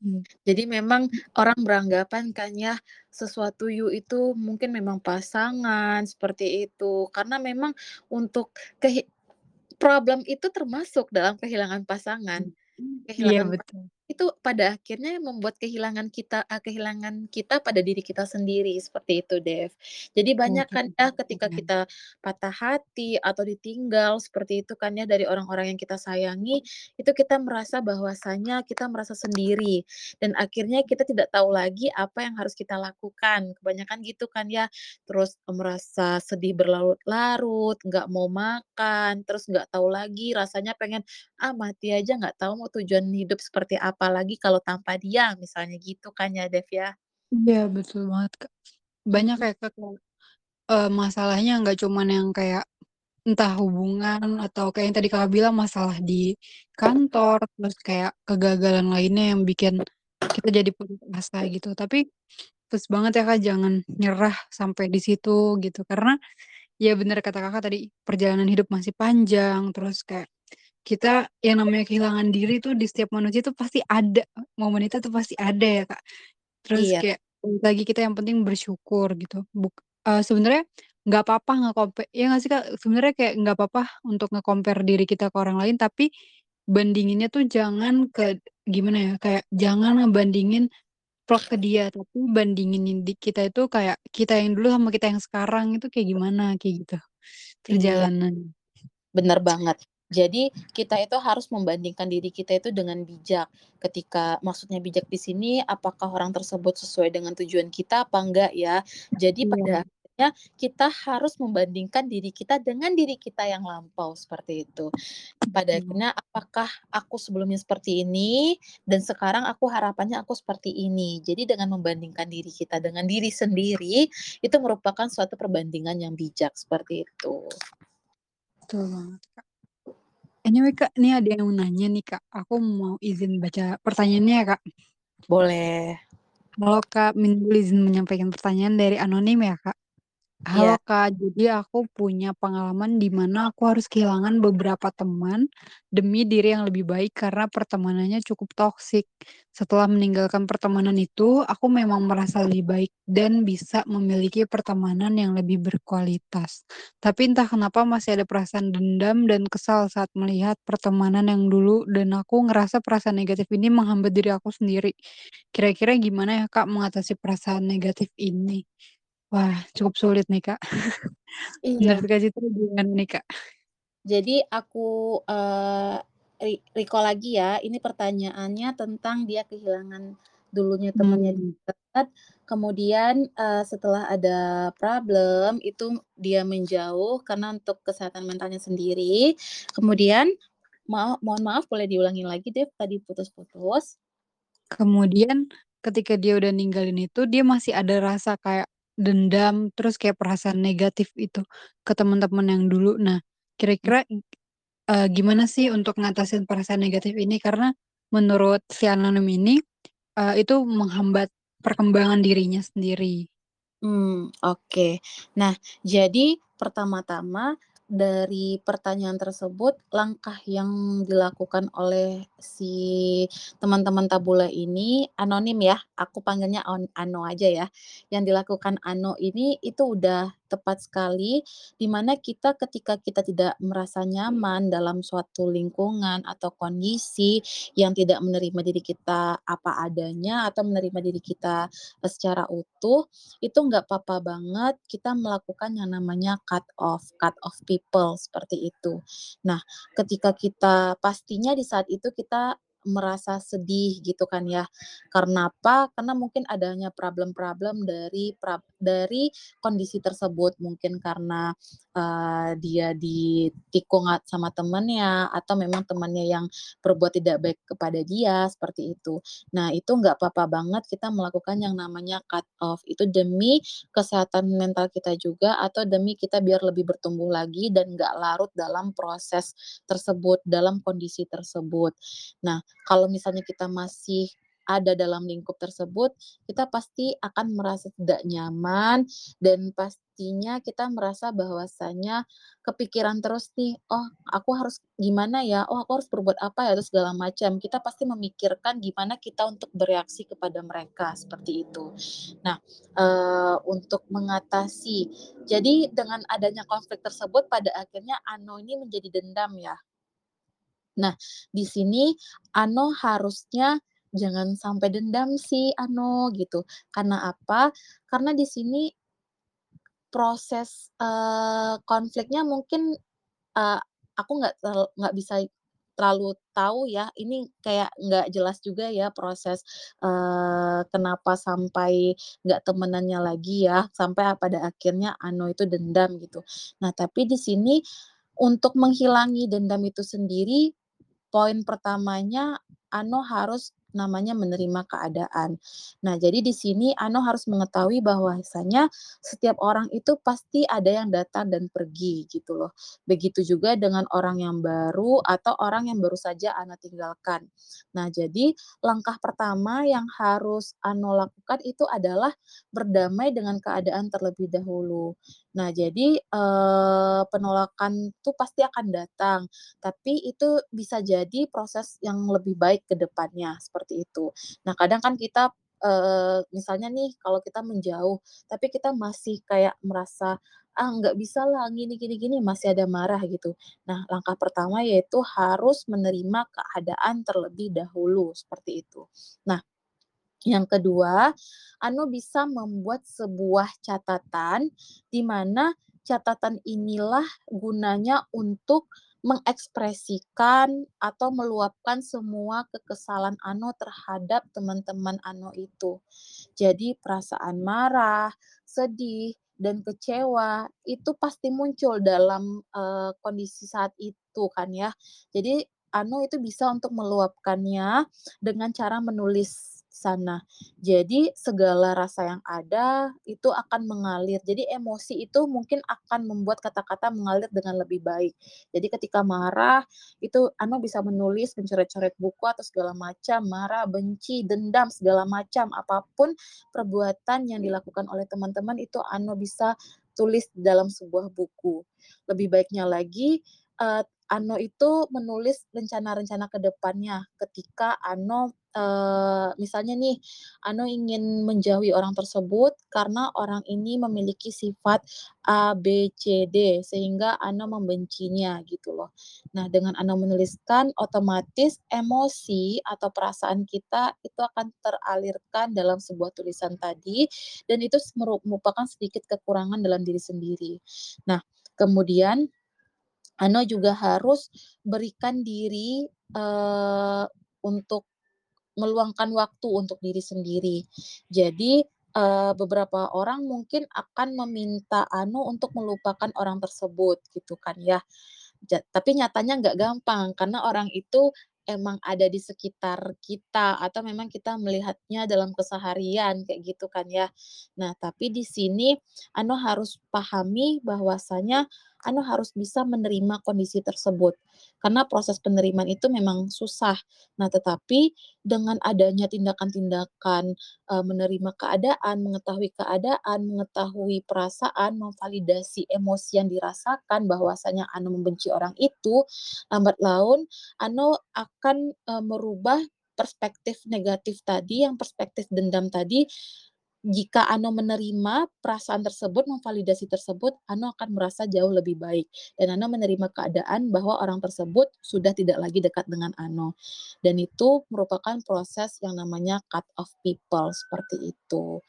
Mmm. Jadi memang orang beranggapan kan ya, sesuatu you itu mungkin memang pasangan, seperti itu. Karena memang untuk kehi problem itu termasuk dalam kehilangan pasangan. Iya Kehilangan pa betul. Itu pada akhirnya membuat kehilangan kita eee, kehilangan kita pada diri kita sendiri, seperti itu, Dev. Jadi banyak Oke, kan ya ketika kita patah hati atau ditinggal, seperti itu kan ya dari orang-orang yang kita sayangi, itu kita merasa bahwasanya kita merasa sendiri dan akhirnya kita tidak tahu lagi apa yang harus kita lakukan, kebanyakan gitu kan ya. Terus, merasa sedih berlarut-larut, nggak mau makan, terus nggak tahu lagi rasanya pengen, "Ah, mati aja, nggak tahu mau tujuan hidup seperti apa lagi kalau tanpa dia," misalnya gitu kan ya, Dev, ya. Iya betul banget Kak. Banyak ya Kak kayak, eee, masalahnya nggak cuman yang kayak entah hubungan atau kayak yang tadi Kakak bilang masalah di kantor, terus kayak kegagalan lainnya yang bikin kita jadi putus asa gitu. Tapi, plus banget ya Kak jangan nyerah sampai di situ gitu, karena Iya bener kata Kakak tadi, perjalanan hidup masih panjang, terus kayak kita yang namanya kehilangan diri tuh di setiap manusia tuh pasti ada, momen itu tuh pasti ada ya, Kak. Terus Iya. kayak lagi kita yang penting bersyukur gitu, buk eee, sebenarnya nggak apa-apa nge-compa iya nggak sih, Kak? Sebenarnya kayak nggak apa-apa untuk nge-compare diri kita ke orang lain, tapi bandinginnya tuh jangan ke gimana ya, kayak jangan ngebandingin plek ke dia, tapi bandingin di kita itu kayak kita yang dulu sama kita yang sekarang itu kayak gimana, kayak gitu, Iya. perjalanan. Bener banget. Jadi kita itu harus membandingkan diri kita itu dengan bijak. Ketika maksudnya bijak di sini, apakah orang tersebut sesuai dengan tujuan kita apa enggak ya. Jadi Iya. pada akhirnya kita harus membandingkan diri kita dengan diri kita yang lampau, seperti itu. Pada Betul. akhirnya apakah aku sebelumnya seperti ini dan sekarang aku harapannya aku seperti ini. Jadi dengan membandingkan diri kita dengan diri sendiri, itu merupakan suatu perbandingan yang bijak, seperti itu. Betul banget, Kak. Anyway, Kak, ini ada yang nanya nih, Kak, aku mau izin baca pertanyaannya ya, Kak. Boleh. Halo, Kak, minal izin menyampaikan pertanyaan dari anonim ya, Kak. Iya. Halo, Kak, jadi aku punya pengalaman di mana aku harus kehilangan beberapa teman demi diri yang lebih baik karena pertemanannya cukup toksik. Setelah meninggalkan pertemanan itu, aku memang merasa lebih baik dan bisa memiliki pertemanan yang lebih berkualitas. Tapi entah kenapa masih ada perasaan dendam dan kesal saat melihat pertemanan yang dulu dan aku ngerasa perasaan negatif ini menghambat diri aku sendiri. Kira-kira gimana ya, Kak, mengatasi perasaan negatif ini? Wah, cukup sulit nih, Kak. Iya. Menurut Kak Citra gimana nih, Kak? Jadi aku, eee, re recall lagi ya, ini pertanyaannya tentang dia kehilangan dulunya temennya Mmm. deket, kemudian, eee, setelah ada problem, itu dia menjauh karena untuk kesehatan mentalnya sendiri. Kemudian maa mohon maaf boleh diulangi lagi deh, tadi putus-putus? Kemudian ketika dia udah ninggalin itu, dia masih ada rasa kayak dendam, terus kayak perasaan negatif itu ke temen-temen yang dulu. Nah, kira-kira, eee, gimana sih untuk ngatasin perasaan negatif ini? Karena menurut si anonim ini, eee, itu menghambat perkembangan dirinya sendiri. Mmm, oke. Nah, jadi pertama-tama dari pertanyaan tersebut, langkah yang dilakukan oleh si teman-teman tabula ini anonim ya, aku panggilnya Ano aja ya. Yang dilakukan Ano ini itu udah tepat sekali, di mana kita ketika kita tidak merasa nyaman dalam suatu lingkungan atau kondisi yang tidak menerima diri kita apa adanya atau menerima diri kita, eee, secara utuh, itu nggak papa banget kita melakukan yang namanya cut off, cut off people, seperti itu. Nah, ketika kita pastinya di saat itu kita merasa sedih gitu kan ya, karena apa? Karena mungkin adanya problem-problem dari prab dari kondisi tersebut. Mungkin karena, eee, dia ditikung sama temennya atau memang temannya yang berbuat tidak baik kepada dia, seperti itu. Nah, itu nggak papa banget kita melakukan yang namanya cut off, itu demi kesehatan mental kita juga atau demi kita biar lebih bertumbuh lagi dan nggak larut dalam proses tersebut, dalam kondisi tersebut. Nah, kalau misalnya kita masih ada dalam lingkup tersebut, kita pasti akan merasa tidak nyaman dan pastinya kita merasa bahwasanya kepikiran terus nih, "Oh, aku harus gimana ya? Oh, aku harus berbuat apa ya?" Terus segala macam. Kita pasti memikirkan gimana kita untuk bereaksi kepada mereka, seperti itu. Nah, eee, untuk mengatasi jadi dengan adanya konflik tersebut pada akhirnya Ano ini menjadi dendam ya. Nah, di sini Ano harusnya jangan sampai dendam sih Ano, gitu. Karena apa? Karena di sini proses, eee, konfliknya mungkin, eee, aku nggak nggak bisa terlalu tahu ya, ini kayak nggak jelas juga ya proses, eee, kenapa sampai nggak temenannya lagi ya, sampai pada akhirnya Ano itu dendam gitu. Nah, tapi di sini untuk menghilangi dendam itu sendiri, poin pertamanya Ano harus namanya menerima keadaan. Nah, jadi di sini Ano harus mengetahui bahwasanya setiap orang itu pasti ada yang datang dan pergi, gitu loh. Begitu juga dengan orang yang baru atau orang yang baru saja Ano tinggalkan. Nah, jadi langkah pertama yang harus Ano lakukan itu adalah berdamai dengan keadaan terlebih dahulu. Nah jadi, eee, penolakan tuh pasti akan datang, tapi itu bisa jadi proses yang lebih baik ke depannya, seperti itu. Nah kadang kan kita, eee, misalnya nih kalau kita menjauh, tapi kita masih kayak merasa, "Ah nggak bisalah gini gini gini," masih ada marah gitu. Nah langkah pertama yaitu harus menerima keadaan terlebih dahulu, seperti itu. Nah, yang kedua, Anu bisa membuat sebuah catatan, di mana catatan inilah gunanya untuk mengekspresikan atau meluapkan semua kekesalan Anu terhadap teman-teman Anu itu. Jadi perasaan marah, sedih, dan kecewa itu pasti muncul dalam, eee, kondisi saat itu kan ya. Jadi Anu itu bisa untuk meluapkannya dengan cara menulis sana. Jadi segala rasa yang ada itu akan mengalir. Jadi emosi itu mungkin akan membuat kata-kata mengalir dengan lebih baik. Jadi ketika marah, itu Anu bisa menulis, mencoret-coret buku atau segala macam, marah, benci, dendam, segala macam, apa pun perbuatan yang dilakukan oleh teman-teman itu Anu bisa tulis dalam sebuah buku. Lebih baiknya lagi, eee, Anu itu menulis rencana-rencana ke depannya ketika Anu, eee, misalnya nih, Anu ingin menjauhi orang tersebut karena orang ini memiliki sifat A, B, C, D, sehingga Anu membencinya gitu loh. Nah dengan Anu menuliskan, otomatis emosi atau perasaan kita itu akan teralirkan dalam sebuah tulisan tadi, dan itu merupakan sedikit kekurangan dalam diri sendiri. Nah kemudian, Anu juga harus berikan diri, eee, untuk meluangkan waktu untuk diri sendiri. Jadi, eee, beberapa orang mungkin akan meminta Anu untuk melupakan orang tersebut gitu kan ya. Ja tapi nyatanya nggak gampang, karena orang itu emang ada di sekitar kita atau memang kita melihatnya dalam keseharian kayak gitu kan ya. Nah tapi di sini Anu harus pahami bahwasanya Anu harus bisa menerima kondisi tersebut, karena proses penerimaan itu memang susah. Nah tetapi dengan adanya tindakan-tindakan, eee, menerima keadaan, mengetahui keadaan, mengetahui perasaan, memvalidasi emosi yang dirasakan bahwasanya Anu membenci orang itu, lambat laun Anu akan, eee, merubah perspektif negatif tadi, yang perspektif dendam tadi, jika Anu menerima perasaan tersebut, memvalidasi tersebut, Anu akan merasa jauh lebih baik, dan Anu menerima keadaan bahwa orang tersebut sudah tidak lagi dekat dengan Anu. Dan itu merupakan proses yang namanya cut off people, seperti itu.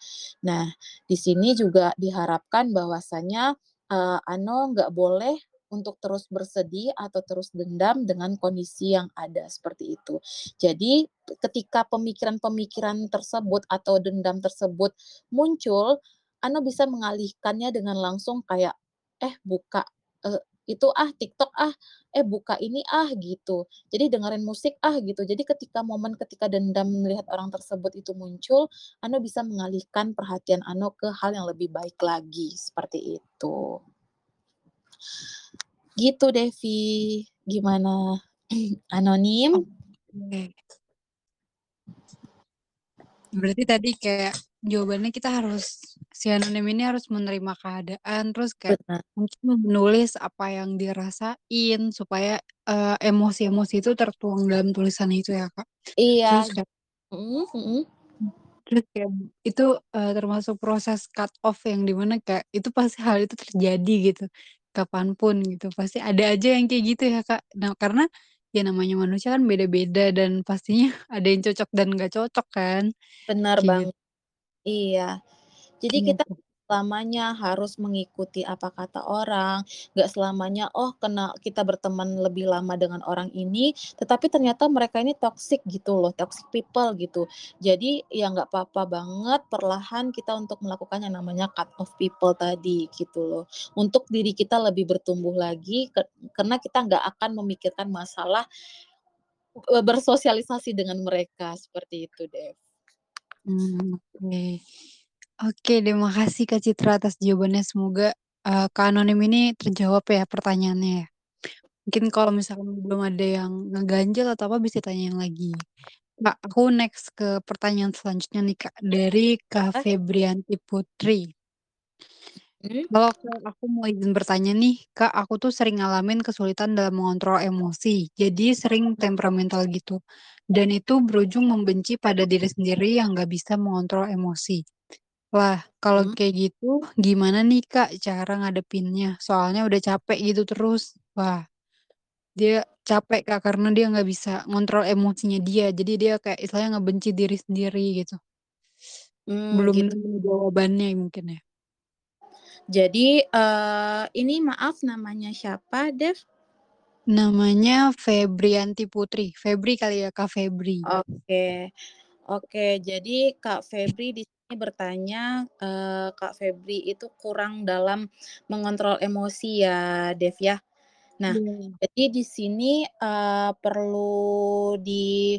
Nah di sini juga diharapkan bahwasanya, eee, Anu nggak boleh untuk terus bersedih atau terus dendam dengan kondisi yang ada, seperti itu. Jadi ketika pemikiran-pemikiran tersebut atau dendam tersebut muncul, Anu bisa mengalihkannya dengan langsung kayak, "Eh buka, eee, itu ah, TikTok ah, eh buka ini ah," gitu. Jadi dengerin musik ah, gitu. Jadi ketika momen ketika dendam melihat orang tersebut itu muncul, Anu bisa mengalihkan perhatian Anu ke hal yang lebih baik lagi, seperti itu. Gitu deh Vy, gimana? Anonim? Berarti tadi kayak jawabannya kita harus si anonim ini harus menerima keadaan, terus kayak Benar. mungkin menulis apa yang dirasain supaya, eee, emosi-emosi itu tertuang dalam tulisan itu ya, Kak. Iya. Terus kayak mhm. Mmm, terus kayak itu, eee, termasuk proses cut off yang di mana kayak itu pasti hal itu terjadi gitu, kapan pun gitu, pasti ada aja yang kayak gitu ya, Kak. Nah karena ya namanya manusia kan beda-beda dan pastinya ada yang cocok dan nggak cocok kan, Benar kayak bang git iya. Jadi Iya kita tuh. Selamanya harus mengikuti apa kata orang, nggak selamanya, oh kena kita berteman lebih lama dengan orang ini, tetapi ternyata mereka ini toxic gitu loh, toxic people gitu. Jadi ya nggak papa banget perlahan kita untuk melakukan yang namanya cut off people tadi, gitu loh. Untuk diri kita lebih bertumbuh lagi karena kita nggak akan memikirkan masalah eee, bersosialisasi dengan mereka, seperti itu deh. Mmm, oke. Oke deh makasih Kak Citra atas jawabannya semoga, eee, Kak Anonim ini terjawab ya pertanyaannya ya. Mungkin kalau misalkan belum ada yang ngeganjel atau apa bisa ditanyain lagi. Kak, aku next ke pertanyaan selanjutnya nih Kak, dari Kak. Febrianti Putri. Mhm. Kalau Kak, aku mau izin bertanya nih, Kak, aku tuh sering ngalamin kesulitan dalam mengontrol emosi, jadi sering temperamental gitu, dan itu berujung membenci pada diri sendiri yang nggak bisa mengontrol emosi. Wah, kalau Mhm. kayak gitu gimana nih, Kak, cara ngadepinnya? Soalnya udah capek gitu terus. Wah, dia capek, Kak, karena dia nggak bisa ngontrol emosinya dia, jadi dia kayak istilahnya ngebenci diri sendiri gitu. Mmm, Belum gitu. nemu jawabannya mungkin ya. Jadi, eee, ini maaf namanya siapa, Dev? Namanya Febrianti Putri, Febri kali ya, Kak Febri. Oke. Oke, jadi Kak Febri di bertanya, eee, Kak Febri itu kurang dalam mengontrol emosi ya, Dev, ya. Nah, Iya. jadi di sini, eee, perlu di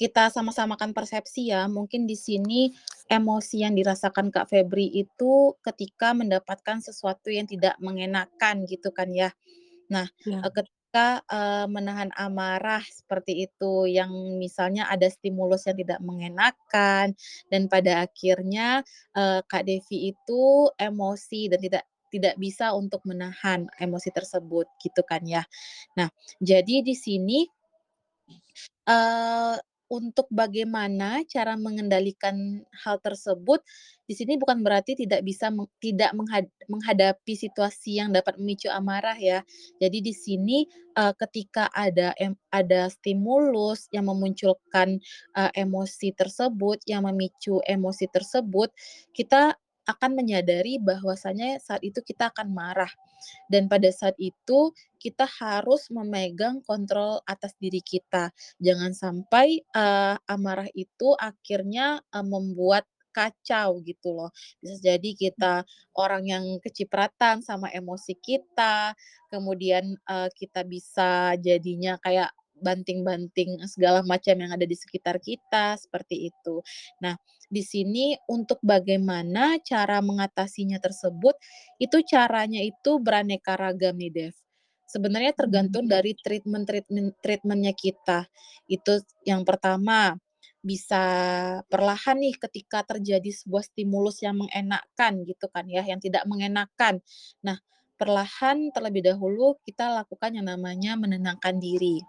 kita sama-samakan persepsi ya. Mungkin di sini emosi yang dirasakan Kak Febri itu ketika mendapatkan sesuatu yang tidak mengenakan gitu kan ya. Nah, Iya. Ketika, eee, menahan amarah seperti itu, yang misalnya ada stimulus yang tidak mengenakan dan pada akhirnya, eee, Kak Devi itu emosi dan tidak tidak bisa untuk menahan emosi tersebut gitu kan ya. Nah, jadi di sini Eee, untuk bagaimana cara mengendalikan hal tersebut, di sini bukan berarti tidak bisa tidak menghad menghadapi situasi yang dapat memicu amarah ya. Jadi di sini, eee, ketika ada ada stimulus yang memunculkan, eee, emosi tersebut, yang memicu emosi tersebut, kita akan menyadari bahwasanya saat itu kita akan marah. Dan pada saat itu kita harus memegang kontrol atas diri kita. Jangan sampai, eee, amarah itu akhirnya, eee, membuat kacau gitu loh. Bisa jadi kita orang yang kecipratan sama emosi kita, kemudian, eee, kita bisa jadinya kayak banting-banting segala macam yang ada di sekitar kita, seperti itu. Nah, di sini untuk bagaimana cara mengatasinya tersebut, itu caranya itu beraneka ragam nih, Dev. Sebenarnya tergantung dari treatment-treatment treatment-nya kita. Itu yang pertama, bisa perlahan nih ketika terjadi sebuah stimulus yang mengenakkan gitu kan ya, yang tidak mengenakan. Nah, perlahan terlebih dahulu kita lakukan yang namanya menenangkan diri.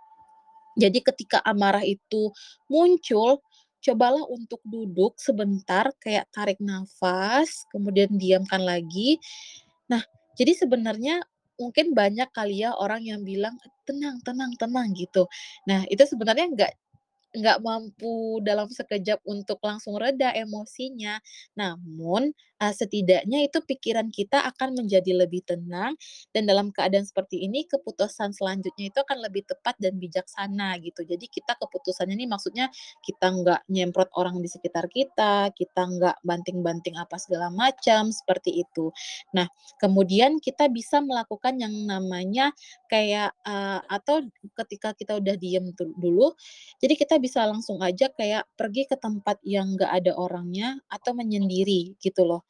Jadi ketika amarah itu muncul, cobalah untuk duduk sebentar, kayak tarik nafas, kemudian diamkan lagi. Nah, jadi sebenarnya mungkin banyak kali ya orang yang bilang, "Tenang tenang tenang," gitu. Nah, itu sebenarnya nggak nggak mampu dalam sekejap untuk langsung reda emosinya. Namun, eee, setidaknya itu pikiran kita akan menjadi lebih tenang dan dalam keadaan seperti ini keputusan selanjutnya itu akan lebih tepat dan bijaksana gitu. Jadi kita keputusannya ini maksudnya kita nggak nyemprot orang di sekitar kita, kita nggak banting-banting apa segala macam, seperti itu. Nah, kemudian kita bisa melakukan yang namanya kayak, eee, atau ketika kita udah diem dulu, jadi kita bisa langsung aja kayak pergi ke tempat yang nggak ada orangnya atau menyendiri gitu loh.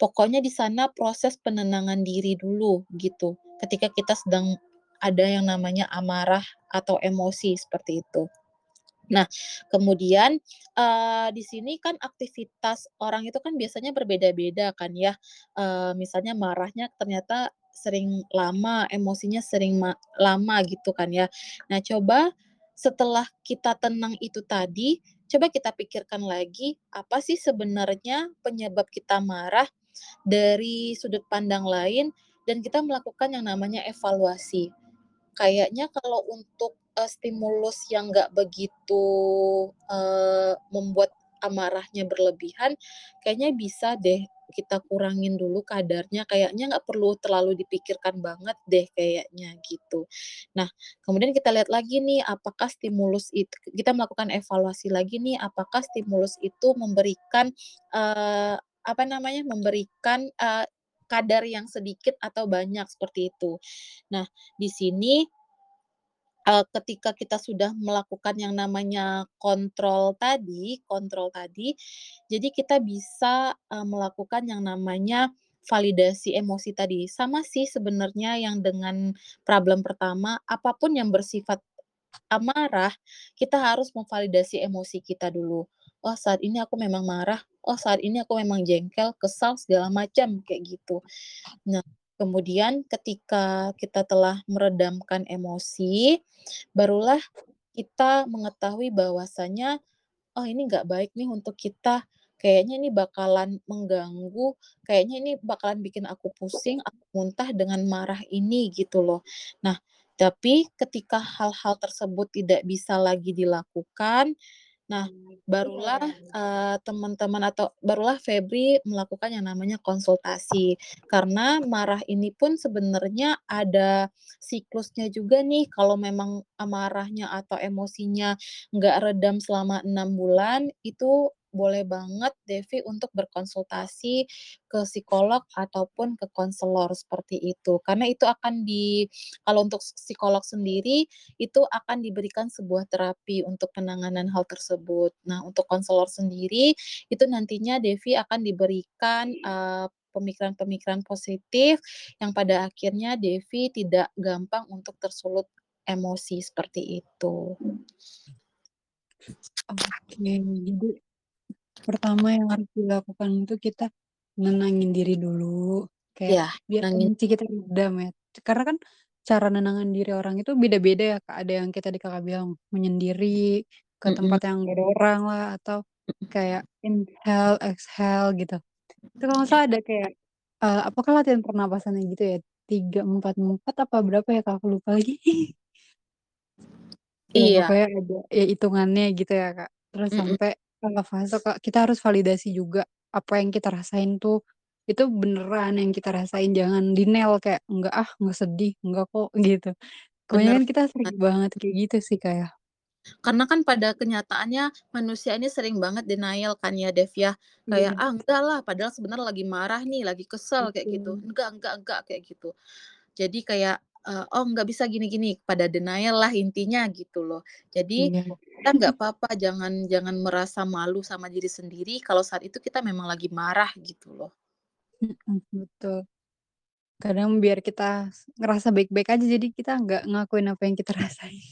Pokoknya di sana proses penenangan diri dulu gitu, ketika kita sedang ada yang namanya amarah atau emosi seperti itu. Nah, kemudian, eee, di sini kan aktivitas orang itu kan biasanya berbeda-beda kan ya, eee, misalnya marahnya ternyata sering lama, emosinya sering ma lama gitu kan ya. Nah, coba setelah kita tenang itu tadi, coba kita pikirkan lagi, apa sih sebenarnya penyebab kita marah dari sudut pandang lain dan kita melakukan yang namanya evaluasi. Kayaknya kalau untuk, eee, stimulus yang nggak begitu, eee, membuat amarahnya berlebihan, kayaknya bisa deh kita kurangin dulu kadarnya, kayaknya nggak perlu terlalu dipikirkan banget deh kayaknya, gitu. Nah, kemudian kita lihat lagi nih, apakah stimulus it kita melakukan evaluasi lagi nih, apakah stimulus itu memberikan, eee, apa namanya, memberikan, eee, kadar yang sedikit atau banyak, seperti itu. Nah, di sini eee, ketika kita sudah melakukan yang namanya kontrol tadi kontrol tadi, jadi kita bisa, eee, melakukan yang namanya validasi emosi tadi. Sama sih sebenarnya yang dengan problem pertama, apa pun yang bersifat amarah, kita harus memvalidasi emosi kita dulu. "Oh saat ini aku memang marah, oh saat ini aku memang jengkel, kesal, segala macam," kayak gitu. Nah, kemudian ketika kita telah meredamkan emosi, barulah kita mengetahui bahwasanya, "Oh ini nggak baik nih untuk kita, kayaknya ini bakalan mengganggu, kayaknya ini bakalan bikin aku pusing, aku muntah dengan marah ini," gitu loh. Nah, tapi ketika hal-hal tersebut tidak bisa lagi dilakukan, nah barulah, eee, teman-teman atau barulah Febri melakukan yang namanya konsultasi. Karena marah ini pun sebenarnya ada siklusnya juga nih, kalau memang amarahnya atau emosinya nggak redam selama 6 bulan, itu boleh banget Devi untuk berkonsultasi ke psikolog ataupun ke konselor, seperti itu. Karena itu akan di kalau untuk psikolog sendiri, itu akan diberikan sebuah terapi untuk penanganan hal tersebut. Nah, untuk konselor sendiri, itu nantinya Devi akan diberikan, eee, pemikiran-pemikiran positif yang pada akhirnya Devi tidak gampang untuk tersulut emosi, seperti itu. Oke, jadi pertama yang harus dilakukan itu kita nenangin diri dulu, kayak Iya, biar emosi kita redam ya. Karena kan cara nenangin diri orang itu beda-beda ya, Kak. Ada yang kita tadi Kakak bilang menyendiri, ke Mhm. tempat yang nggak ada orang lah, atau Mhm. kayak inhale, exhale gitu. Itu kalau nggak salah ada kayak, eee, apakah latihan pernapasannya gitu ya, 3, 4, 4 apa berapa ya, Kak, aku lupa lagi. Ya Iya. pokoknya ada ya hitungannya gitu ya, Kak. Terus Mhm. sampai, eee, fase Kak, kita harus validasi juga apa yang kita rasain tuh, itu beneran yang kita rasain, jangan denial kayak, "Enggak ah, nggak sedih, enggak kok," gitu. Bener Kebanyakan kita sering banget. banget kayak gitu sih, Kak, ya. Karena kan pada kenyataannya manusia ini sering banget denial kan ya, Dev, ya. Kayak, Iya. "Ah, enggak lah," padahal sebenarnya lagi marah nih, lagi kesel kayak gitu. Betul. "Enggak enggak enggak," kayak gitu. Jadi kayak, eee, "Oh nggak bisa gini gini," pada denial lah intinya gitu loh. Jadi Iya. Kita nggak papa, jangan jangan merasa malu sama diri sendiri kalau saat itu kita memang lagi marah gitu loh. Mhm, betul. Kadang biar kita ngerasa baik-baik aja, jadi kita nggak ngakuin apa yang kita rasain.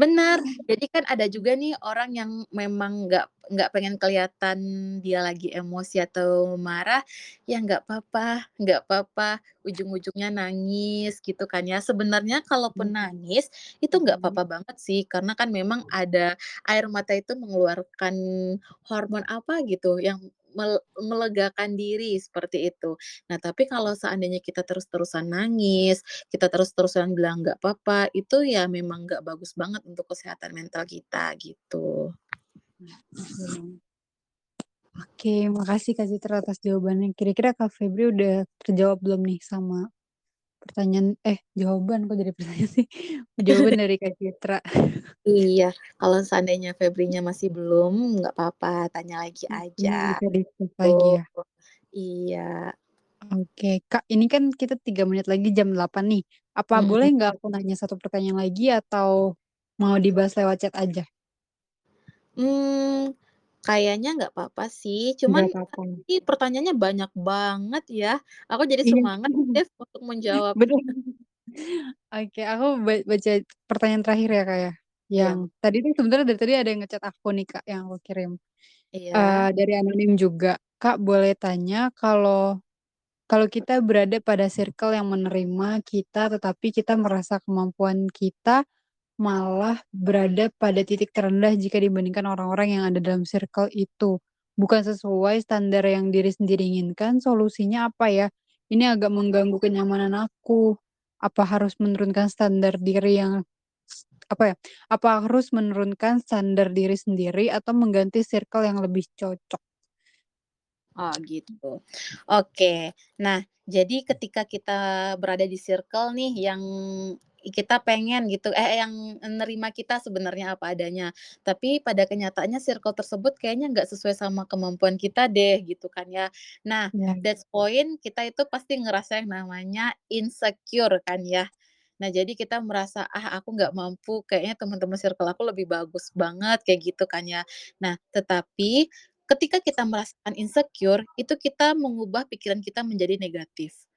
Bener, jadi kan ada juga nih orang yang memang nggak nggak pengen kelihatan dia lagi emosi atau marah, ya nggak papa nggak papa, ujung-ujungnya nangis gitu kan ya. Sebenarnya kalaupun nangis, itu nggak papa banget sih, karena kan memang ada air mata itu mengeluarkan hormon apa gitu yang melegakan diri, seperti itu. Nah, tapi kalau seandainya kita terus-terusan nangis, kita terus-terusan bilang nggak papa, itu ya memang nggak bagus banget untuk kesehatan mental kita, gitu. Oke, makasih Kak Citra atas jawabannya. Kira-kira Kak Febri udah terjawab belum nih sama pertanyaan eh, jawaban, kok jadi pertanyaan sih? Jawaban dari Kak Citra. Iya, kalau seandainya Febrinya masih belum, nggak papa, tanya lagi aja, bisa gitu. lagi ya. Iya. Oke, Kak, ini kan kita 3 menit lagi jam 8.00 nih. Apa Mhm. boleh nggak aku nanya 1 pertanyaan lagi atau mau dibahas lewat chat aja? Mmm, kayaknya nggak papa sih, cuman Nggak papa. tadi pertanyaannya banyak banget ya. Aku jadi Iya. semangat, Dev, untuk menjawabnya. Bener. Oke, aku ba baca pertanyaan terakhir ya, Kak, ya. Iya, Yang bo tadi tuh sebenarnya dari tadi ada yang nge-chat aku nih, Kak, yang aku kirim. Eee, Iya. dari anonim juga, "Kak, boleh tanya kalau kalau kita berada pada circle yang menerima kita, tetapi kita merasa kemampuan kita malah berada pada titik terendah jika dibandingkan orang-orang yang ada dalam circle itu. Bukan sesuai standar yang diri sendiri inginkan, solusinya apa ya? Ini agak mengganggu kenyamanan aku. Apa harus menurunkan standar diri yang apa ya, apa harus menurunkan standar diri sendiri atau mengganti circle yang lebih cocok?" Oh, gitu. Oke. Nah, jadi ketika kita berada di circle nih yang kita pengen gitu eh, yang nerima kita sebenarnya apa adanya, tapi pada kenyataannya circle tersebut kayaknya nggak sesuai sama kemampuan kita deh, gitu kan ya. Nah, Iya. that's point kita itu pasti ngerasa yang namanya insecure kan ya. Nah, jadi kita merasa, "Ah, aku nggak mampu, kayaknya teman-teman circle aku lebih bagus banget," kayak gitu kan ya. Nah, tetapi ketika kita merasakan insecure, itu kita mengubah pikiran kita menjadi negatif.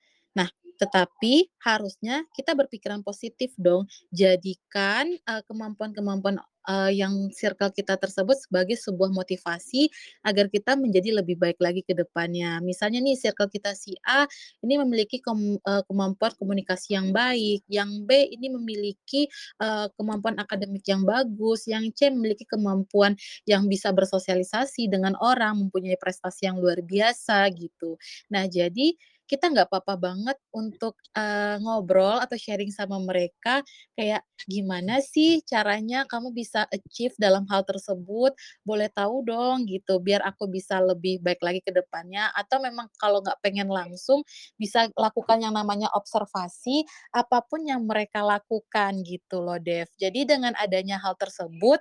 Tetapi harusnya kita berpikiran positif dong, jadikan, eee, kemampuan-kemampuan eee, yang circle kita tersebut sebagai sebuah motivasi agar kita menjadi lebih baik lagi ke depannya. Misalnya nih circle kita si A ini memiliki kem eee, kemampuan komunikasi yang baik, yang B ini memiliki, eee, kemampuan akademik yang bagus, yang C memiliki kemampuan yang bisa bersosialisasi dengan orang, mempunyai prestasi yang luar biasa gitu. Nah jadi kita nggak apa-apa banget untuk, eee, ngobrol atau sharing sama mereka kayak, "Gimana sih caranya kamu bisa achieve dalam hal tersebut? Boleh tahu dong," gitu, "biar aku bisa lebih baik lagi ke depannya." Atau memang kalau nggak pengen langsung, bisa lakukan yang namanya observasi, apa pun yang mereka lakukan gitu loh, Dev. Jadi dengan adanya hal tersebut,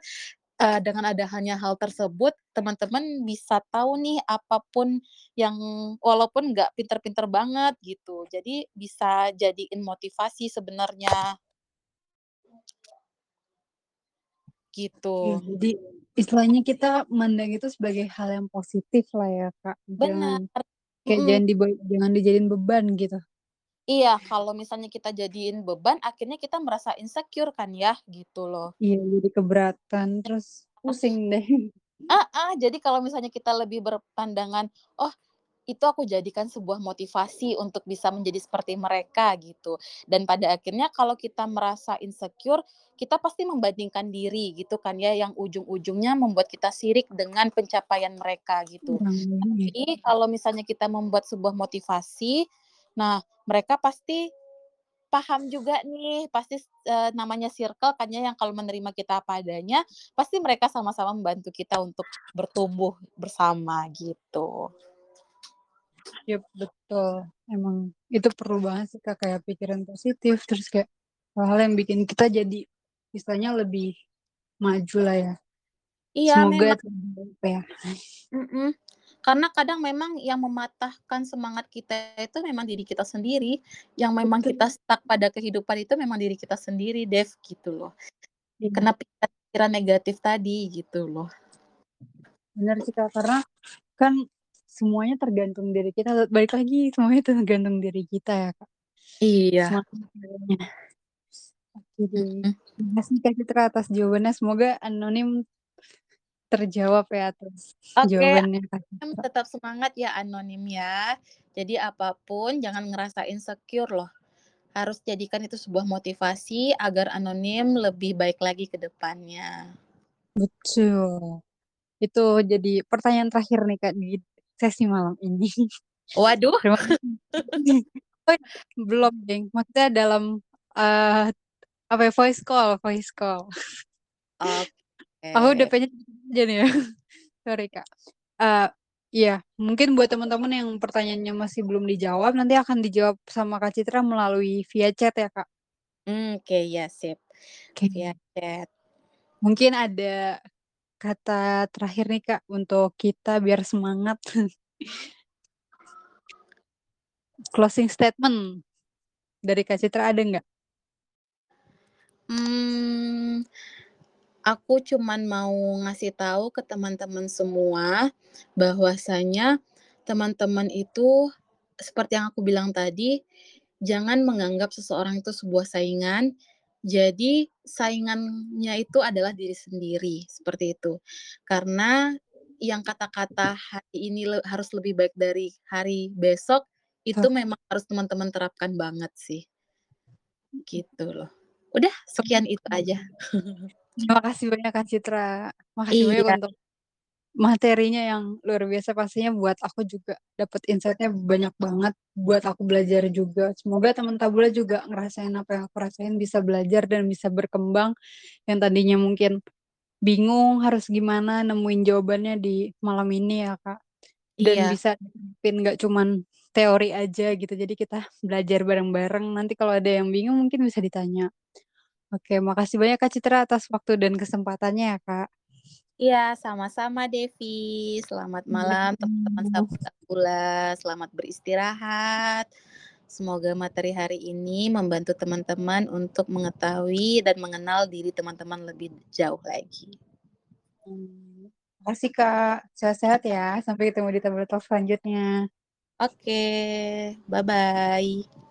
eee, dengan adanya hal tersebut, teman-teman bisa tahu nih apa pun yang walaupun nggak pinter-pinter banget gitu, jadi bisa jadiin motivasi sebenarnya. Iya, Gitu. jadi istilahnya kita mandang itu sebagai hal yang positif lah ya, Kak. Jangan Benar, kayak mhm. jangan diba jangan dijadiin beban gitu. Iya, kalau misalnya kita jadiin beban, akhirnya kita merasa insecure kan ya, gitu loh. Iya, jadi keberatan, terus pusing deh. Heeh, jadi kalau misalnya kita lebih berpandangan, "Oh, itu aku jadikan sebuah motivasi untuk bisa menjadi seperti mereka," gitu. Dan pada akhirnya kalau kita merasa insecure, kita pasti membandingkan diri gitu kan ya, yang ujung-ujungnya membuat kita sirik dengan pencapaian mereka gitu. Lebih. Tapi kalau misalnya kita membuat sebuah motivasi, nah mereka pasti paham juga nih, pasti eee, namanya circle kan ya yang kalau menerima kita apa adanya, pasti mereka sama-sama membantu kita untuk bertumbuh bersama gitu. Yap, betul. Emang itu perlu banget sih, Kak, kayak pikiran positif, terus kayak hal-hal yang bikin kita jadi istilahnya lebih maju lah ya. Iya Semoga memang. apa ya Mhm. Karena kadang memang yang mematahkan semangat kita itu memang diri kita sendiri, yang memang kita stuck pada kehidupan itu memang diri kita sendiri, Dev, gitu loh. Iya. Kena pikiran-pikiran negatif tadi, gitu loh. Bener sih, Kak, karena kan semuanya tergantung diri kita, balik lagi semuanya tergantung diri kita ya, Kak. Iya. Oke deh. Mhm. Makasih, Kak, Citra atas jawabannya, semoga anonim terjawab ya atas Oke, jawabannya, Kak, anonim Citra. tetap semangat ya, anonim ya. Jadi apa pun jangan ngerasa insecure loh, harus jadikan itu sebuah motivasi agar anonim lebih baik lagi ke depannya. Betul. Itu jadi pertanyaan terakhir nih, Kak, di sesi malam ini. Waduh. Terima kasih. Oh, belum deng, maksudnya dalam, eee, apa ya, voice call voice call. Aku udah Oke. pengen aja nih ya, sorry, Kak. Eee, iya, mungkin buat teman-teman yang pertanyaannya masih belum dijawab, nanti akan dijawab sama Kak Citra melalui via chat ya, Kak. Mmm, oke, ya sip, Oke. via chat. Mungkin ada kata terakhir nih, Kak, untuk kita biar semangat. Closing statement dari Kak Citra ada nggak? Mmm, aku cuman mau ngasih tahu ke teman-teman semua, bahwasanya teman-teman itu seperti yang aku bilang tadi, jangan menganggap seseorang itu sebuah saingan, jadi saingannya itu adalah diri sendiri, seperti itu. Karena yang kata-kata hari ini le harus lebih baik dari hari besok, itu Betul. memang harus teman-teman terapkan banget sih. Gitu loh. Udah sekian itu aja. Terima kasih banyak, Kak Citra. Makasih banyak Iya. untuk materinya yang luar biasa, pastinya buat aku juga dapet insight-nya banyak banget, buat aku belajar juga. Semoga teman Tabula juga ngerasain apa yang aku rasain, bisa belajar dan bisa berkembang, yang tadinya mungkin bingung harus gimana nemuin jawabannya di malam ini ya, Kak. Dan Iya. bisa diterapin nggak cuman teori aja gitu, jadi kita belajar bareng-bareng, nanti kalau ada yang bingung mungkin bisa ditanya. Oke, makasih banyak, Kak Citra, atas waktu dan kesempatannya ya, Kak. Iya, sama-sama Devi. Selamat Sampai malam teman-teman. Sahabat Tabula, selamat beristirahat. Semoga materi hari ini membantu teman-teman untuk mengetahui dan mengenal diri teman-teman lebih jauh lagi. Makasih, Kak. Sehat-sehat ya, sampai ketemu di Tabula Talk selanjutnya. Oke, bye-bye.